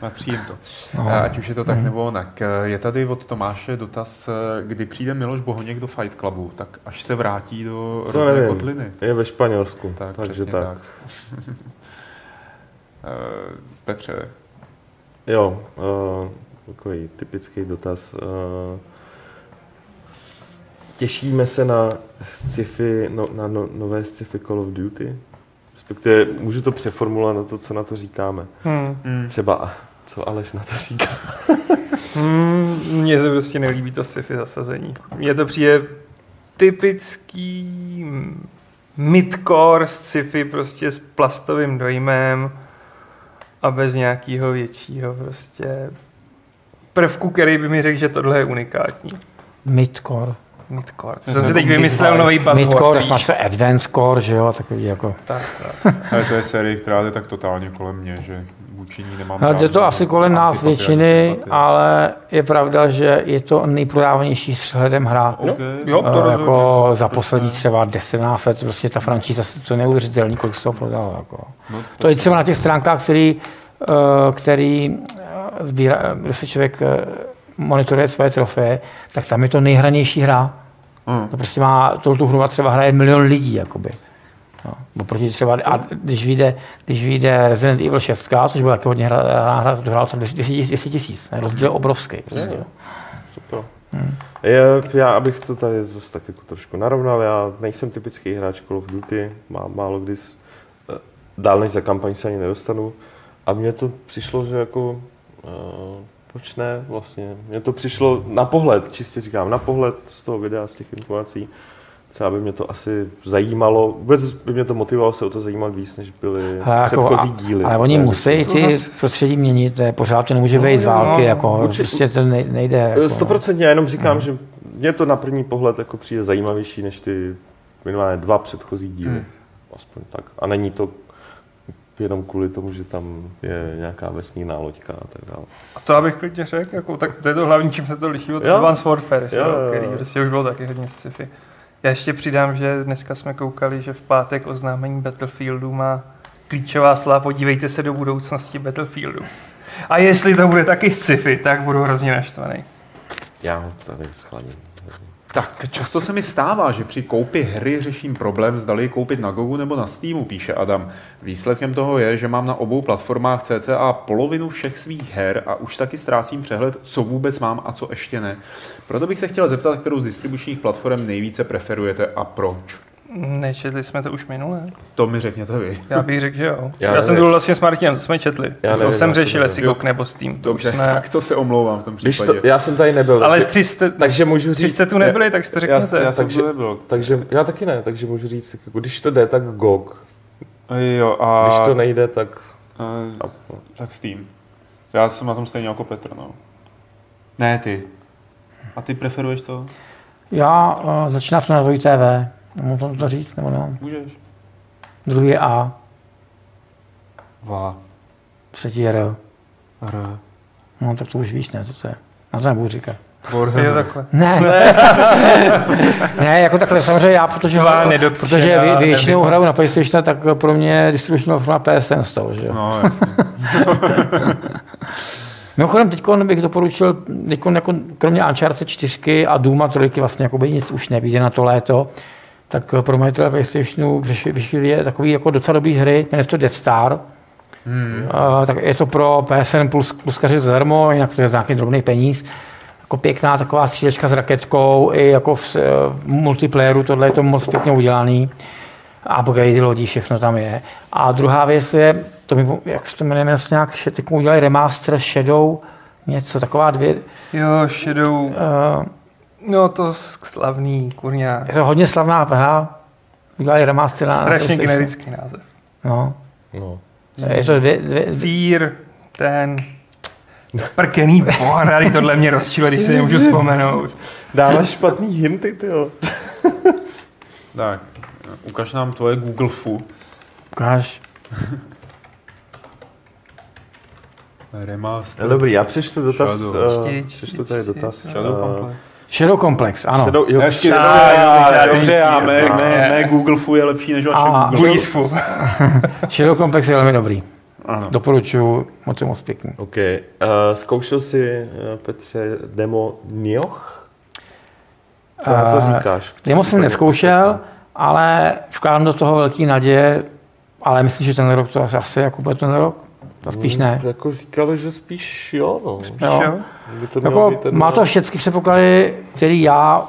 patří jim to. No. Ať už je to tak nebo onak. Je tady od Tomáše dotaz, kdy přijde Miloš Bohoněk do Fight Clubu, tak až se vrátí do To rodné nevím. kotliny. Je ve Španělsku, Tak, takže přesně tak. tak. Eh, Petře, Jo, uh, takový typický dotaz. Uh, těšíme se na sci-fi, no, na no, nové sci-fi Call of Duty? Respektive můžu to přeformulovat na to, co na to říkáme. Hmm. Třeba, co Aleš na to říká. Hmm, mně se prostě nelíbí to sci-fi zasazení. Mně to přijde typický midcore sci-fi prostě s plastovým dojmem a bez nějakého většího prostě prvku, který by mi řekl, že tohle je unikátní. Midcore. Midcore. To Jsem si teď vymyslel nový buzzword. Midcore, tak máš to Advanced Core, že jo, takový jako... Tak, tak. ale to je série, která je tak totálně kolem mě, že vůči ní nemám Ale je to asi kolem nás většiny, ale je pravda, že je to nejprodávanější s přehledem hra. OK. Jo, to Eh, jako za poslední třeba 10 let, prostě ta franšíza, se- to je neuvěřitelný, kolik z toho prodala. Jako. No, To je třeba na těch stránkách, který, eh, který eh, sbírá, kde se člověk monitoruje svoje trofeje, tak tam je to nejhranější hra. Hmm. To prostě má, tu, tu hru třeba hraje milion lidí, jakoby. No, oproti třeba, a když vyjde, když vyjde Resident Evil 6, což byla taky hodně hra, hra, hra to hrálo tam 200 tisíc. Rozdíl je obrovský. Prostě. Jo. Super. Je, já, abych to tady zase tak jako trošku narovnal, já nejsem typický hráč Call of Duty, má, málo kdy eh, dál než za kampaň se ani nedostanu. A mně to přišlo, že jako, uh, proč ne vlastně, mně to přišlo na pohled, čistě říkám, na pohled z toho videa, z těch informací, třeba by mě to asi zajímalo, vůbec by mě to motivovalo se o to zajímat víc, než byly Hele, jako, předchozí a- díly. Ale oni Ne, musí To ty zas- prostředí měnit, to je pořád to nemůže No, být z války, no, jako, určitě- prostě to nej- nejde. Jako, Stoprocentně, já jenom říkám, že mě to na první pohled jako přijde zajímavější než ty minimálně dva předchozí díly. Hmm. Aspoň tak. A není to jenom kvůli tomu, že tam je nějaká vesmírná loďka a tak dále. A to abych klidně řekl, jako, tak to je to hlavní, čím se to liší od. Advanced Warfare, že jo, jo. který prostě už bylo taky hodně sci-fi. Já ještě přidám, že dneska jsme koukali, že v pátek oznámení Battlefieldu má klíčová slova, podívejte se do budoucnosti Battlefieldu. A jestli to bude taky sci-fi, tak budu hrozně naštvaný. Já ho tady schladím. Tak často se mi stává, že při koupi hry řeším problém, zdali ji koupit na Gogu nebo na Steamu, píše Adam. Výsledkem toho je, že mám na obou platformách cca polovinu všech svých her a už taky ztrácím přehled, co vůbec mám a co ještě ne. Proto bych se chtěl zeptat, kterou z distribučních platform nejvíce preferujete a proč. Nečetli jsme to už minule? To mi řekněte vy. Já bych řekl, že jo. Já Já, jsem tu vlastně s Martinem, to jsme četli. Já nevím, to jsem to řešil, jestli. Gok nebo Steam. To už Dobře, jsme... tak to se omlouvám v tom Když případě. to, já jsem tady nebyl, Ale tři jste, takže můžu tři říct, jste tu nebyli, tak si to já, řekněte. já jsem Takže- to nebyl. takže já taky ne, takže můžu říct, jako, když to jde, tak GOG. Jo, a... Když to nejde, tak... a, tak Steam. Já jsem na tom stejně jako Petr, no. Ne, ty. A ty preferuješ co? Já uh, začínám to na dvojí TV. Můžu to, to říct, nebo ne? Můžeš. Druhý je A, Va. třetí je R. R. No tak to už víš, ne, co to je. Na to nebudu říkat. Jo, takhle. Ne, ne, jako takhle, samozřejmě já, protože, nedotčená protože vě, většinou hraju na PlayStation, tak pro mě distribuční platforma PSN z toho, že jo. No, jasně. Mimochodem, teď bych doporučil, teďkon jako, kromě Uncharted 4 a Duma 3 vlastně jako nic už nevíde na to léto, tak pro majitele PlayStationu vyšly- vyšly takový jako docela dobrý hry, jmenuje se to Dead Star. Hmm. Uh, tak je to pro PSN plus, pluskaři zadarmo, jinak to je za nějaký drobný peníz. Jako pěkná taková střílečka s raketkou, i jako v, v multiplayeru, tohle je to moc pěkně udělaný. Upgrade lodí, všechno tam je. A druhá věc je, to mi, jak se to jmenuje, nějak, teď udělali remaster Shadow, něco, taková dvě, Jo, Shadow. uh, No to slavný, kurňa. je to hodně slavná hra, udělali remaster na na Strašně generický název. No, No. je to dvě, dvě, dvě, Fear, ten... Prkený boha, tohle mě rozčilo, když si nemůžu vzpomenout. Dáváš špatný hinty, ty jo. tak, ukaž nám tvoje Google Fu. ukáž. Remaster. No, dobrý, já přečtu dotaz. Shadow. Uh, přečtu tady dotaz. Shadow eh, Complex. Shadow Complex, ano. Shadow, jo, Hezky, dobře, jo, dobře, já, mé, jo. mé, mé Google Fu je lepší než vaše A- Google. Blízfu. Shadow Complex je velmi dobrý. Ano. Doporučuji, moc je moc pěkný. OK. Uh, zkoušel jsi, uh, Petře, demo Nioh? Co na to Eh, říkáš? Demo jsem neskoušel, ale vkládám do toho velký naděje, ale myslím, že ten rok to asi, asi jako bude ten rok. To spíš ne. Jako říkali, že spíš jo, no. Jo. Jo. By to Jako, ten, má to všechny předpoklady, který já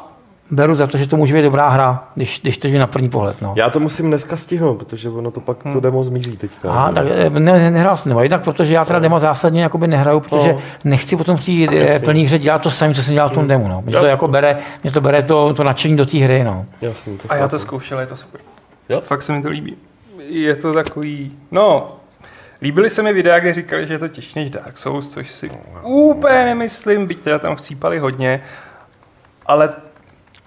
beru za to, že to může být dobrá hra, když, když to jde na první pohled. No. Já to musím dneska stihnout, protože ono to pak to demo zmizí teďka. Aha, tak eh, ne, ne, nehrál jsem, nebo jednak protože já teda demo zásadně jakoby nehraju, protože No. nechci potom v té eh, plný hře dělat to samé, co jsem dělal v tom demo. No. Mě to jako bere, mě to bere to, to nadšení do té hry. No. Jasný, to A já to zkoušel, je to super. Jo? Fakt se mi to líbí. Je to takový, no, líbily se mi videa, kde říkali, že je to těžší než Dark Souls, což si úplně nemyslím, byť teda tam chcípali hodně, ale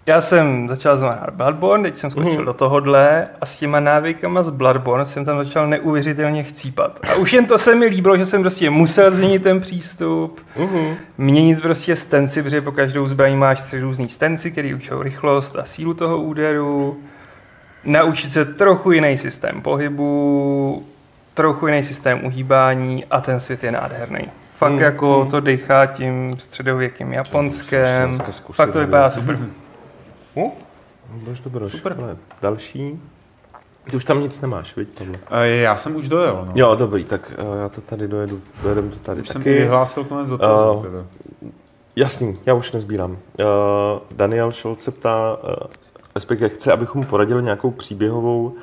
já jsem začal znamená hrát Bloodborne, teď jsem skočil Mhm. do tohohle a s těma návykama z Bloodborne jsem tam začal neuvěřitelně chcípat. A už jen to se mi líbilo, že jsem prostě musel změnit ten přístup, Mhm. měnit prostě stenci, protože po každou zbraní máš tři různý stenci, který učou rychlost a sílu toho úderu, naučit se trochu jiný systém pohybu, trochu jiný systém uhýbání a ten svět je nádherný. Fakt Mm, jako mm. to dechá tím středověkým zkusit, Fakt to nevím. vypadá super. Hm? Budeš dobro, super. Další. Ty už tam nic nemáš, viď, Pavle? A já jsem už dojel. No. Jo, dobrý, tak uh, já to tady dojedu, dojedem to tady Už jsem taky. vyhlásil konec dotazu. Eh, teda. Jasný, já už nezbírám. Uh, Daniel Scholz se ptá, uh, respektive chce, abychom mu poradili nějakou příběhovou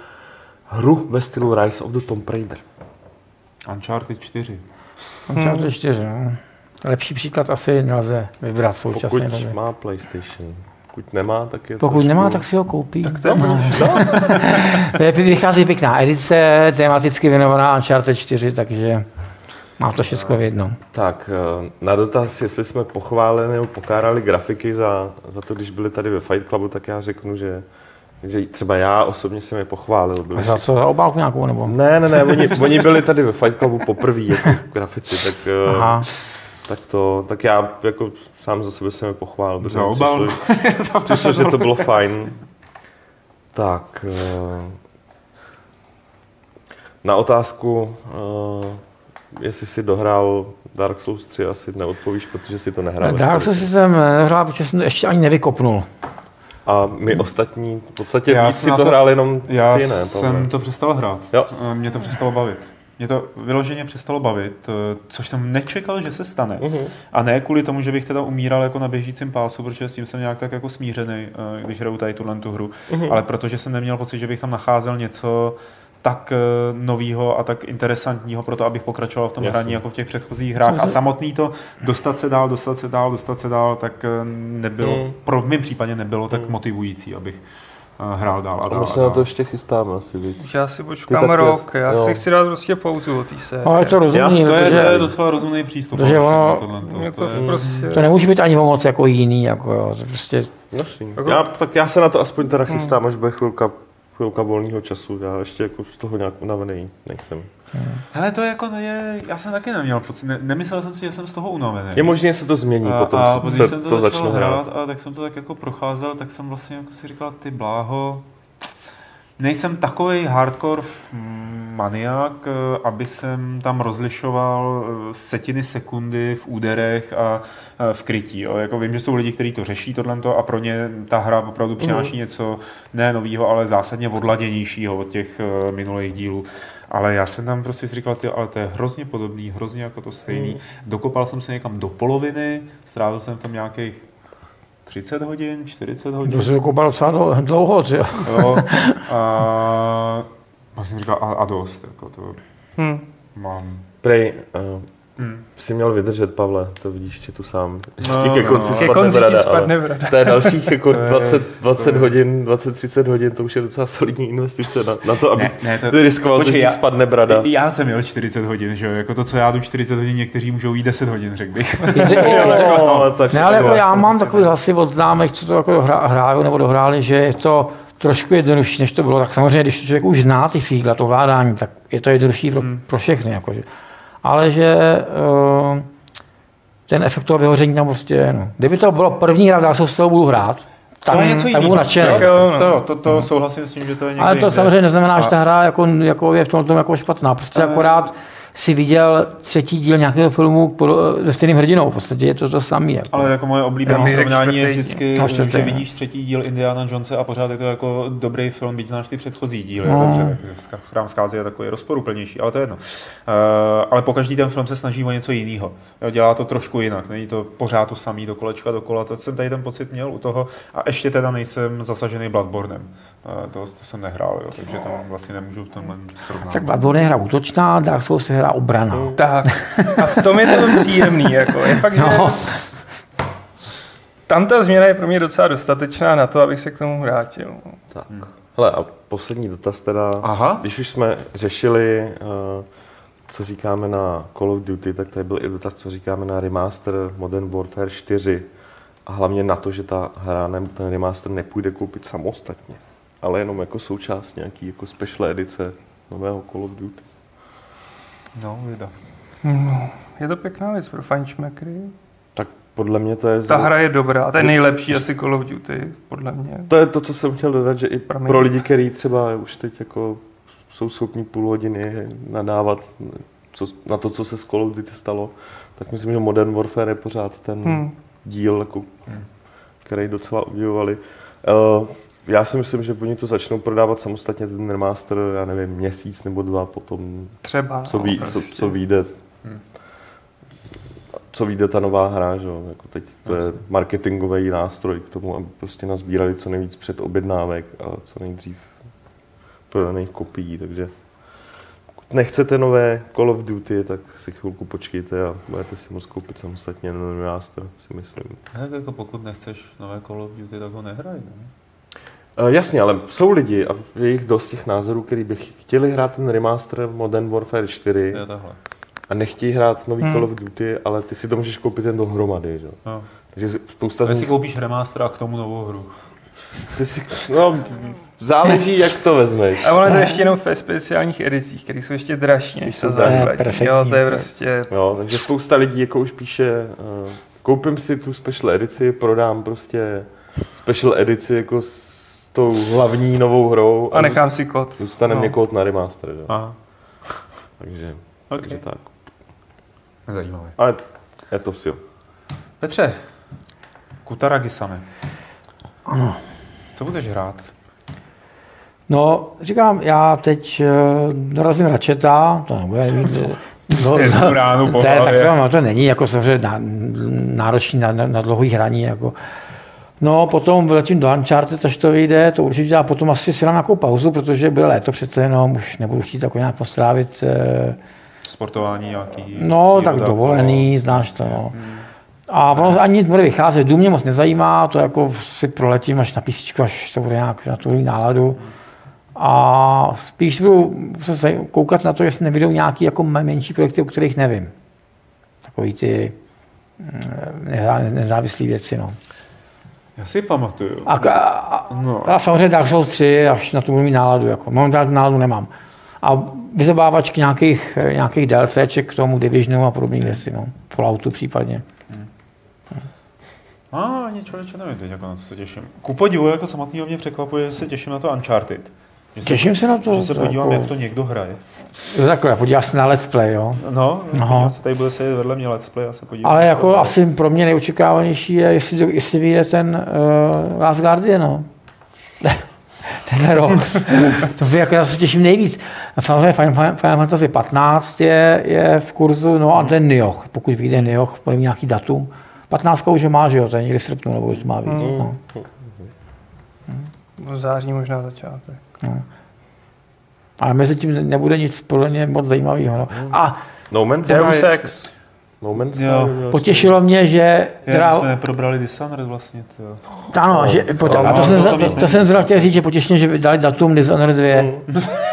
hru ve stylu Rise of the Tomb Raider. Uncharted 4. Uncharted 4, no. Lepší příklad asi nelze vybrat v Pokud době. má PlayStation. Pokud nemá, tak je Pokud trošku- nemá, tak si ho koupí. Tak to je Vychází pěkná edice, tematicky věnovaná Uncharted 4, takže má to všechno v jednom. Tak, eh, na dotaz, jestli jsme pochválili nebo pokárali grafiky za, za to, když byli tady ve Fight Clubu, tak já řeknu, že, že třeba já osobně jsem je pochválil. Byli Za co, za obálku nějakou nebo? Ne, ne, ne, oni, oni byli tady ve Fight Clubu poprvé jako grafici, tak, eh, Aha, tak to, tak já jako sám za sebe jsem je pochválil. protože Za obálku. přišlo, přišlo, že to bylo fajn. Tak, eh, na otázku, eh, jestli si dohrál Dark Souls 3, asi neodpovíš, protože si to nehrál. Dark Souls jsem nehrál, protože jsem to ještě ani nevykopnul. A my ostatní, v podstatě Já víc si to to- hrál jenom Já ty, ne? jsem to přestal hrát. Jo. Eh, Mě to přestalo bavit. Mě to vyloženě přestalo bavit, eh, což jsem nečekal, že se stane. Mhm. A ne kvůli tomu, že bych teda umíral jako na běžícím pásu, protože s tím jsem nějak tak jako smířený, eh, když hraju tady tuhle tu hru, Mhm. ale protože jsem neměl pocit, že bych tam nacházel něco tak nového a tak interesantního pro to, abych pokračoval v tom Jasně. hraní jako v těch předchozích hrách. A samotný to dostat se dál, dostat se dál, dostat se dál, tak eh, nebylo, Mhm. pro v mém případě nebylo tak motivující, abych eh, hrál dál a A dál. my a se na to ještě chystáme asi, víc. Já si počkám rok, jas- já jo. si chci dát prostě pauzu od té série. Ale je to rozumný, Jasně, To je, to je docela rozumný přístup. protože ale ono- tohle to- to to je- prostě... to nemůže být ani o moc jako jiný. Jako jo. To prostě, Jasný. Jako- Já, tak já se na to aspoň teda chystám, až bude chvilka, chvilka volného času. Já ještě jako z toho nějak unavený nejsem. Hele, to je jako, je, já jsem taky neměl pocit, ne, nemyslel jsem si, že jsem z toho unavený. Je možné, že se to změní a, potom, a se jsem to, to, začnu hrát. a tak jsem to tak jako procházel, tak jsem vlastně jako si říkal, ty bláho, nejsem takový hardcore mm, maniak, eh, aby jsem tam rozlišoval eh, setiny sekundy v úderech a eh, v krytí. Jo. Jako vím, že jsou lidi, kteří to řeší tohle a pro ně ta hra opravdu přináší něco ne nového, ale zásadně odladěnějšího od těch minulých dílů. Ale já jsem tam prostě si říkal, ty, ale to je hrozně podobný, hrozně jako to stejný. Dokopal jsem se někam do poloviny, strávil jsem tam nějakých 30 hodin, 40 hodin. to se dokopal docela dlou- dlouho, že jo. Jo, a pak jsem říkal, a, a dost, jako to Hm. mám. Prej, uh, Hmm. si měl vydržet, Pavle, to vidíš, že tu sám. No, No, ke no, konci no. Ke spadne konci ti brada, spadne to je dalších jako To je- 20, 20 to je- hodin, 20-30 hodin, to už je docela solidní investice na, na to, aby Ne, ne, to- ty riskoval, počkej, že já- spadne brada. Já jsem měl 40 hodin, že jo, jako to, co já jdu 40 hodin, někteří můžou jít 10 hodin, řekl bych. No, ale tak Ne, ale jako já mám takový hlasy od známých, co to jako hra, hráli nebo dohráli, že je to trošku jednodušší, než to bylo. Tak samozřejmě, když člověk už zná ty fígla, to vládání, tak je to jednodušší pro, pro všechny. Jako, že. ale že uh, ten efekt toho vyhoření tam prostě je. No. Kdyby to bylo první hra, tak se s toho budu hrát, tak, to je něco tak jiného. budu nadšený. Jo, no. To, to, to souhlasím s tím, že to je někde Ale to jinde. samozřejmě neznamená, že A- ta hra jako, jako je v tom, tom jako špatná. Prostě Ale- akorát si viděl třetí díl nějakého filmu se stejným hrdinou. V podstatě je to to samé. Jako. Ale jako moje oblíbené srovnání je vždycky, No, že čtvrtý, no. vidíš třetí díl Indiana Jonese a pořád je to jako dobrý film, byť znáš ty předchozí díly. No. Dobře, Chrám zkázy je takový rozporuplnější, ale to je jedno. Uh, ale po každý ten film se snaží o něco jiného. Dělá to trošku jinak, není to pořád to samý do kolečka dokola. To jsem tady ten pocit měl u toho. A ještě teda nejsem zasažený Bloodbornem. Uh, to, to jsem nehrál, jo, takže tam vlastně nemůžu v tomhle srovnat. Tak Bloodborne je hra útočná, Dark Souls je hra obrana. Tak. A v tom je to příjemný. Jako. Je fakt, že No. tam ta změna je pro mě docela dostatečná na to, abych se k tomu vrátil. Tak. Hele, a poslední dotaz teda. Aha. Když už jsme řešili, uh, co říkáme na Call of Duty, tak tady byl i dotaz, co říkáme na remaster Modern Warfare 4. A hlavně na to, že ta hra nebo ten remaster nepůjde koupit samostatně, ale jenom jako součást nějaký jako special edice nového Call of Duty. No, vida. Je to pěkná věc pro fančmekry. Tak podle mě to je... Ta hra je dobrá, to je nejlepší asi Call of Duty, podle mě. To je to, co jsem chtěl dodat, že i Promiň. pro lidi, kteří třeba už teď jako jsou schopni půl hodiny nadávat co, na to, co se s Call of Duty stalo, tak myslím, že Modern Warfare je pořád ten Hmm. hmm. díl, jako, který docela obdivovali. Uh, já si myslím, že oni to začnou prodávat samostatně, ten remaster, já nevím, měsíc nebo dva potom, Třeba. co, no, ví, co, prostě. co vyjde. Co vyjde ta nová hra, že? jo? Jako teď to je marketingový nástroj k tomu, aby prostě nazbírali co nejvíc předobjednávek a co nejdřív prodaných kopií, takže pokud nechcete nové Call of Duty, tak si chvilku počkejte a budete si moct koupit samostatně ten remaster, si myslím. Tak jako pokud nechceš nové Call of Duty, tak ho nehraj. Ne? Uh, jasně, ale jsou lidi a je jich dost těch názorů, kteří by chtěli hrát ten remaster Modern Warfare 4 Jo, takhle. a nechtějí hrát nový Hmm. Call of Duty, ale ty si to můžeš koupit jen dohromady, že? jo. No. Takže spousta z Tak si nich, koupíš remaster a k tomu novou hru. ty si, no, záleží, jak to vezmeš. A ono je to ještě jenom ve speciálních edicích, které jsou ještě dražší než ta základní. perfektní. Jo, to je prostě... Jo, takže spousta lidí jako už píše, uh, koupím si tu special edici, prodám prostě special edici jako s tou hlavní novou hrou A nechám si kód. zůstane No. mě kód na remaster, jo. Aha, Takže, ok. takže tak. Zajímavé. Ale je to vše. Petře, Kutaragisane. Ano. Co budeš hrát? No, říkám, já teď uh, dorazím Račeta, to nebude mít... eh, No, ránu po to, je, tak no, to není jako samozřejmě ná, náročný na, na, na dlouhý hraní. Jako. No, potom vyletím do Uncharted, až to vyjde, to určitě, a potom asi si dám nějakou pauzu, protože bude léto přece jenom, už nebudu chtít jako nějak postrávit, eh, Sportování nějaký? no, příroda, tak dovolený, kolo? znáš to, no. A ono ani nic bude vycházet, dům mě moc nezajímá, to jako si proletím až na písničku, až to bude nějak na tu náladu. A spíš budu se koukat na to, jestli nevidou nějaký jako me- menší projekty, o kterých nevím. Takový ty mm, nezá- nezávislé věci, no. Já si pamatuju. A, a, No. a samozřejmě Dark Souls 3, až na to budu mít náladu, jako. Momentálně náladu nemám. A vyzobávačky nějakých, nějakých DLCček k tomu Divisionu a podobných věcí, no. Falloutu případně. A ani člověče nevím teď, jako na co se těším. Ku podivu, jako samotného mě překvapuje, že se těším na to Uncharted. Že Těším se na to. Že se to podívám, jako- jak to někdo hraje. Jo, takhle, podíváš se na let's play, jo. No, Aha. já se tady bude sedět vedle mě let's play a se podívám. Ale jak jako to asi pro mě nejočekávanější je, jestli, si vyjde ten uh, Last Guardian, no. Tenhle rok. to by jako já se těším nejvíc. A samozřejmě Final, Fantasy 15 je, je v kurzu, no a ten Nioh, pokud vyjde Nioh, podle mě nějaký datum. 15 už má, že jo, to je někdy v srpnu, nebo už má být. No. V září možná začátek. Ale mezi tím nebude nic podle mě moc zajímavého. No. A No Man's Deus Ex. no Man's Sky, potěšilo mě, že... My Teda, jsme neprobrali Dishonored vlastně. Tyjo. ano, že, ale a to, ono jsem, to to, to jsem zrovna chtěl říct, že potěšně, že dali datum Dishonored 2.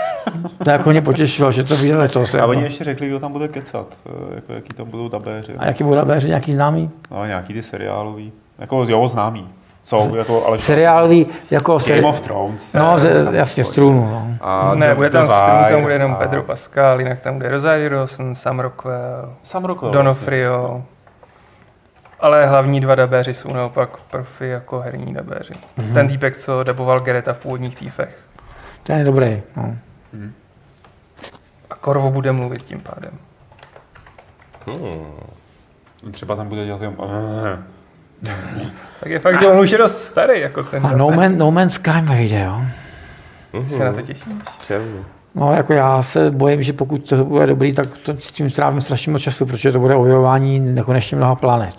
To jako mě potěšilo, že to vyjde letos. A Jako. oni ještě řekli, kdo tam bude kecat, eh, jako jaký tam budou dabéři. A jaký budou dabéři, nějaký známý? No, nějaký ty seriálový. Jako jo, známý. Jsou, jako, ale seriálový, jako Game seri- of Thrones. No, eh, tam jasně, z trůnu. No. A ne, bude tam stream, tam bude jenom a Pedro Pascal, jinak tam bude Rosario Dawson, Sam Rockwell, Sam Rockwell. Donofrio. Ale hlavní dva dabéři jsou naopak profi jako herní dabéři. Mhm. Ten týpek, co daboval Gereta v původních týfech. Ten je dobrý. No. A Korvo bude mluvit tím pádem. vlastně. Třeba tam bude dělat jenom... Tak je fakt, že on už je dost starý, jako ten. A no, Man, no Man's Sky vyjde, jo. Ty se na to těšíš? No, jako já se bojím, že pokud to bude dobrý, tak to s tím strávím strašně moc času, protože to bude objevování nekonečně mnoha planet.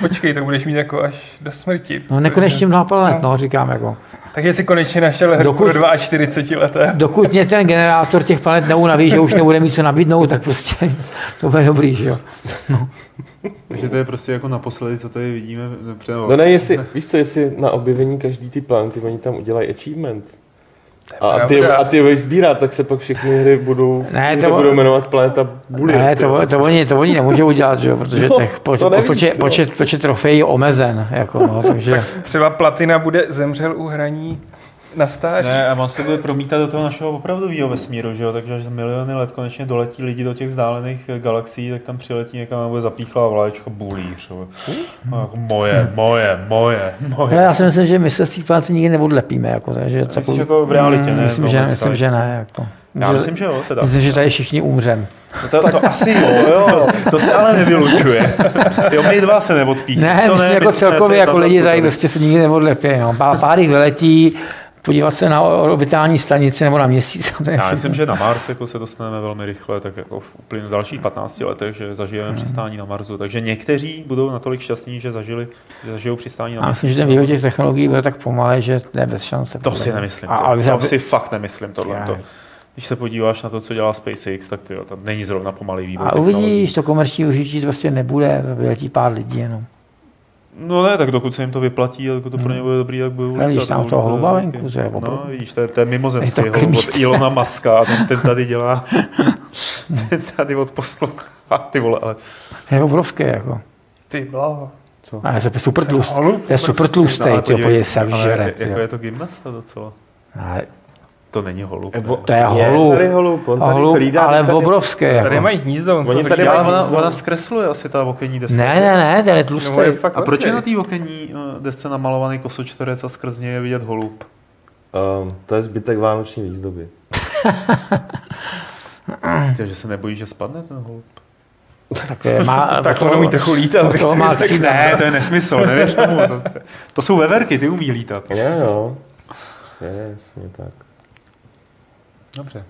Počkej, to budeš mít jako až do smrti. No, nekonečně mnoha planet, no, říkám jako. Takže si konečně našel hru Dokud- pro 42 leté. Dokud mě ten generátor těch planet neunaví, že už nebude mít co nabídnout, tak prostě to bude dobrý, že jo. Takže to je prostě jako naposledy, co tady vidíme. Před... No ne, jestli, víš co, jestli na objevení každý ty planety oni tam udělají achievement. A ty, pravda. a ty budeš sbírat, tak se pak všechny hry budou, Ne, to- to budou jmenovat planeta Bully. Ne, to, to, oni, to oni nemůžou udělat, že jo, protože No, těch poč, to nevíš, počet, počet, počet trofejí je omezen, jako, no, takže Třeba Platina bude zemřel u hraní na stáří. Ne, a on se bude promítat do toho našeho opravdového vesmíru, že jo? takže až miliony let konečně doletí lidi do těch vzdálených eh, galaxií, tak tam přiletí někam a bude zapíchlá vlaječka bulíř. jo. A jako moje, moje, moje, moje. ale já si myslím, že my se z těch planetů nikdy neodlepíme, jako, takže Myslíš jako v realitě, Mm, ne? Myslím, že, myslím, že ne, jako. Já myslím, že jo, teda. Myslím, že tady všichni umřem. No To, to asi jo, jo, to se ale nevylučuje. Jo, my dva se neodpíchneme. Ne, to myslím, my jako jsme celkově, jako lidi to tady prostě se nikdy neodlepí. No. Pár, pár jich vyletí, podívat se na orbitální stanici nebo na měsíc. to Já myslím, že na Mars jako se dostaneme velmi rychle, tak jako v úplně dalších 15 letech, že zažijeme Hmm. přistání na Marsu. Takže někteří budou natolik šťastní, že zažili, že zažijou přistání na Já Marsu. myslím, že ten vývoj těch technologií bude tak pomalý, že to je bez šance. To si nemyslím. A, To, ale, to si fakt nemyslím tohle. Já. Když se podíváš na to, co dělá SpaceX, tak tyjo, tam není zrovna pomalý vývoj. a uvidíš, to komerční užití to prostě nebude, to vyletí pár lidí jenom. No ne, tak dokud se jim to vyplatí a dokud to pro ně bude dobrý, tak budou Ale vidíš lítat, tam budou toho lítat holuba taky. venku, to je No, vidíš, to je, to je mimozemský Je to od. Ilona Maska a ten, ten tady dělá, ten tady odposlouchá, ty vole, ale To je obrovský, jako. Ty blaho. A je to super tlustý. To je super tlustý, ale ty podívej, se, jak ale žere. jako je to gymnasta docela. Ale To není holub. Evo, To je holub. tady holub, on tady holub, hlídá. ale tady, obrovský. Tady Jako. mají hnízdo, on Oni to tady hlídá. ale mají ona, hnízdo. ona zkresluje asi ta okenní deska. Ne, ne, ne, ten je No, tlustý. je fakt A proč je na té okenní eh, desce namalovaný kosočtverec a skrz něj je vidět holub? Um, to je zbytek vánoční výzdoby. Takže se nebojí, že spadne ten holub? Tak, je, má, Tak to- to neumí trochu lítat. to tak má křídla. Ne, to je nesmysl, nevěř tomu. To, to jsou veverky, ty umí lítat. Jo, jo. Přesně tak. Dobře.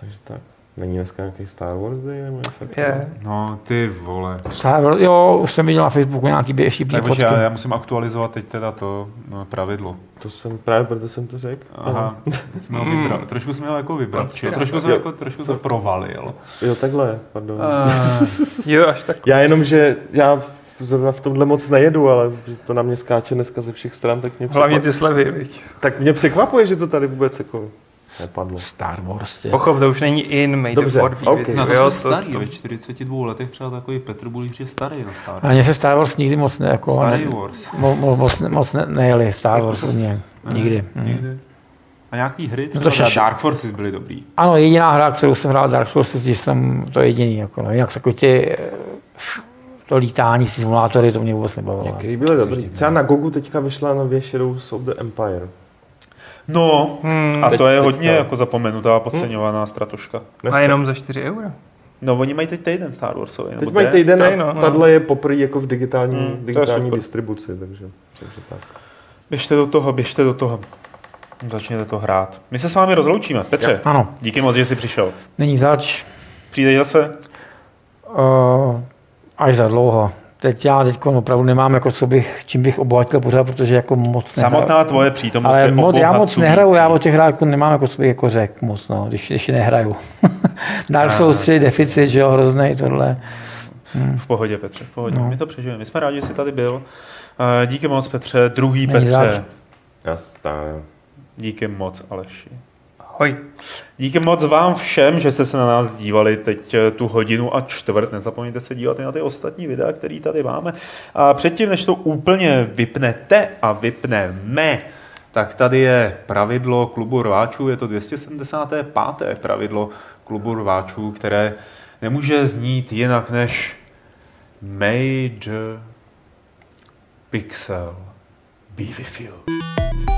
Takže tak. Není dneska nějaký Star Wars Day nebo něco? Je. No, ty vole. Sá- Jo, už jsem viděl na Facebooku nějaký bě- vtipný Tak fotky. já, já musím aktualizovat teď teda to no, pravidlo. To jsem, právě proto jsem to řekl. Aha, jsme ho vybral, trošku jsme ho jako vybral, či, trošku jsem jako, trošku jsem provalil. Jo, takhle, pardon. Jo, až tak. Já jenom, že já zrovna v tomhle moc nejedu, ale že to na mě skáče dneska ze všech stran, tak mě, Hlavně překvapuje, ty slevy, viď. tak mě překvapuje, že to tady vůbec jako nepadlo. Star Wars. tě. Pochop, to už není in, made Dobře, for be, ok. viď. No to Jo, jsme starý, to- ve 42 letech třeba takový Petr Bulíř je starý na Star A mně se Star Wars nikdy moc ne, jako, Starý ne, Wars. mo, mo, moc, ne- moc ne, nejeli Star Wars u mě. Nikdy. Mm. Nikdy. A nějaký hry, No to třeba šeš- Dark Forces byly dobrý. Ano, jediná hra, kterou jsem hrál Dark Souls, když jsem to jediný. Jako, no. Jinak takový ty, to lítání, ty simulátory, to mě vůbec nebavilo. Který byly dobrý. Třeba na Gogu teďka vyšla nově Shadows of the Empire. No, Hmm, a teď- to je teďka. hodně jako zapomenutá, podceňovaná stratoška. a jenom za 4 eura. No, oni mají teď týden Star Warsový. nebo Teď mají týden, Tady, no, no. tahle je poprvé jako v digitální, Hmm, digitální distribuci, takže, takže tak. Běžte do toho, běžte do toho. Začněte to hrát. My se s vámi rozloučíme. Petře, Ano, díky moc, že jsi přišel. není zač, Přijdeš zase? uh, až za dlouho. Teď já teď opravdu nemám, jako co bych, čím bych obohatil pořád, protože jako moc nehraju. Samotná tvoje přítomnost Ale je moc, já moc nehraju, já o těch hrách jako nemám, jako co bych jako řekl moc, no, když, když nehraju. Dark Souls 3, deficit, že jo, hrozný tohle. V pohodě, Petře, v pohodě. No. My to přežijeme. My jsme rádi, že jsi tady byl. Eh, Díky moc, Petře. Druhý Není Petře. Já stále. Díky moc, Aleši. Ahoj. Díky moc vám všem, že jste se na nás dívali teď eh, tu hodinu a čtvrt. Nezapomeňte se dívat i na ty ostatní videa, které tady máme. A předtím, než to úplně vypnete a vypneme, tak tady je pravidlo klubu rváčů, je to 275. pravidlo klubu rváčů, které nemůže znít jinak než Major Pixel be with you.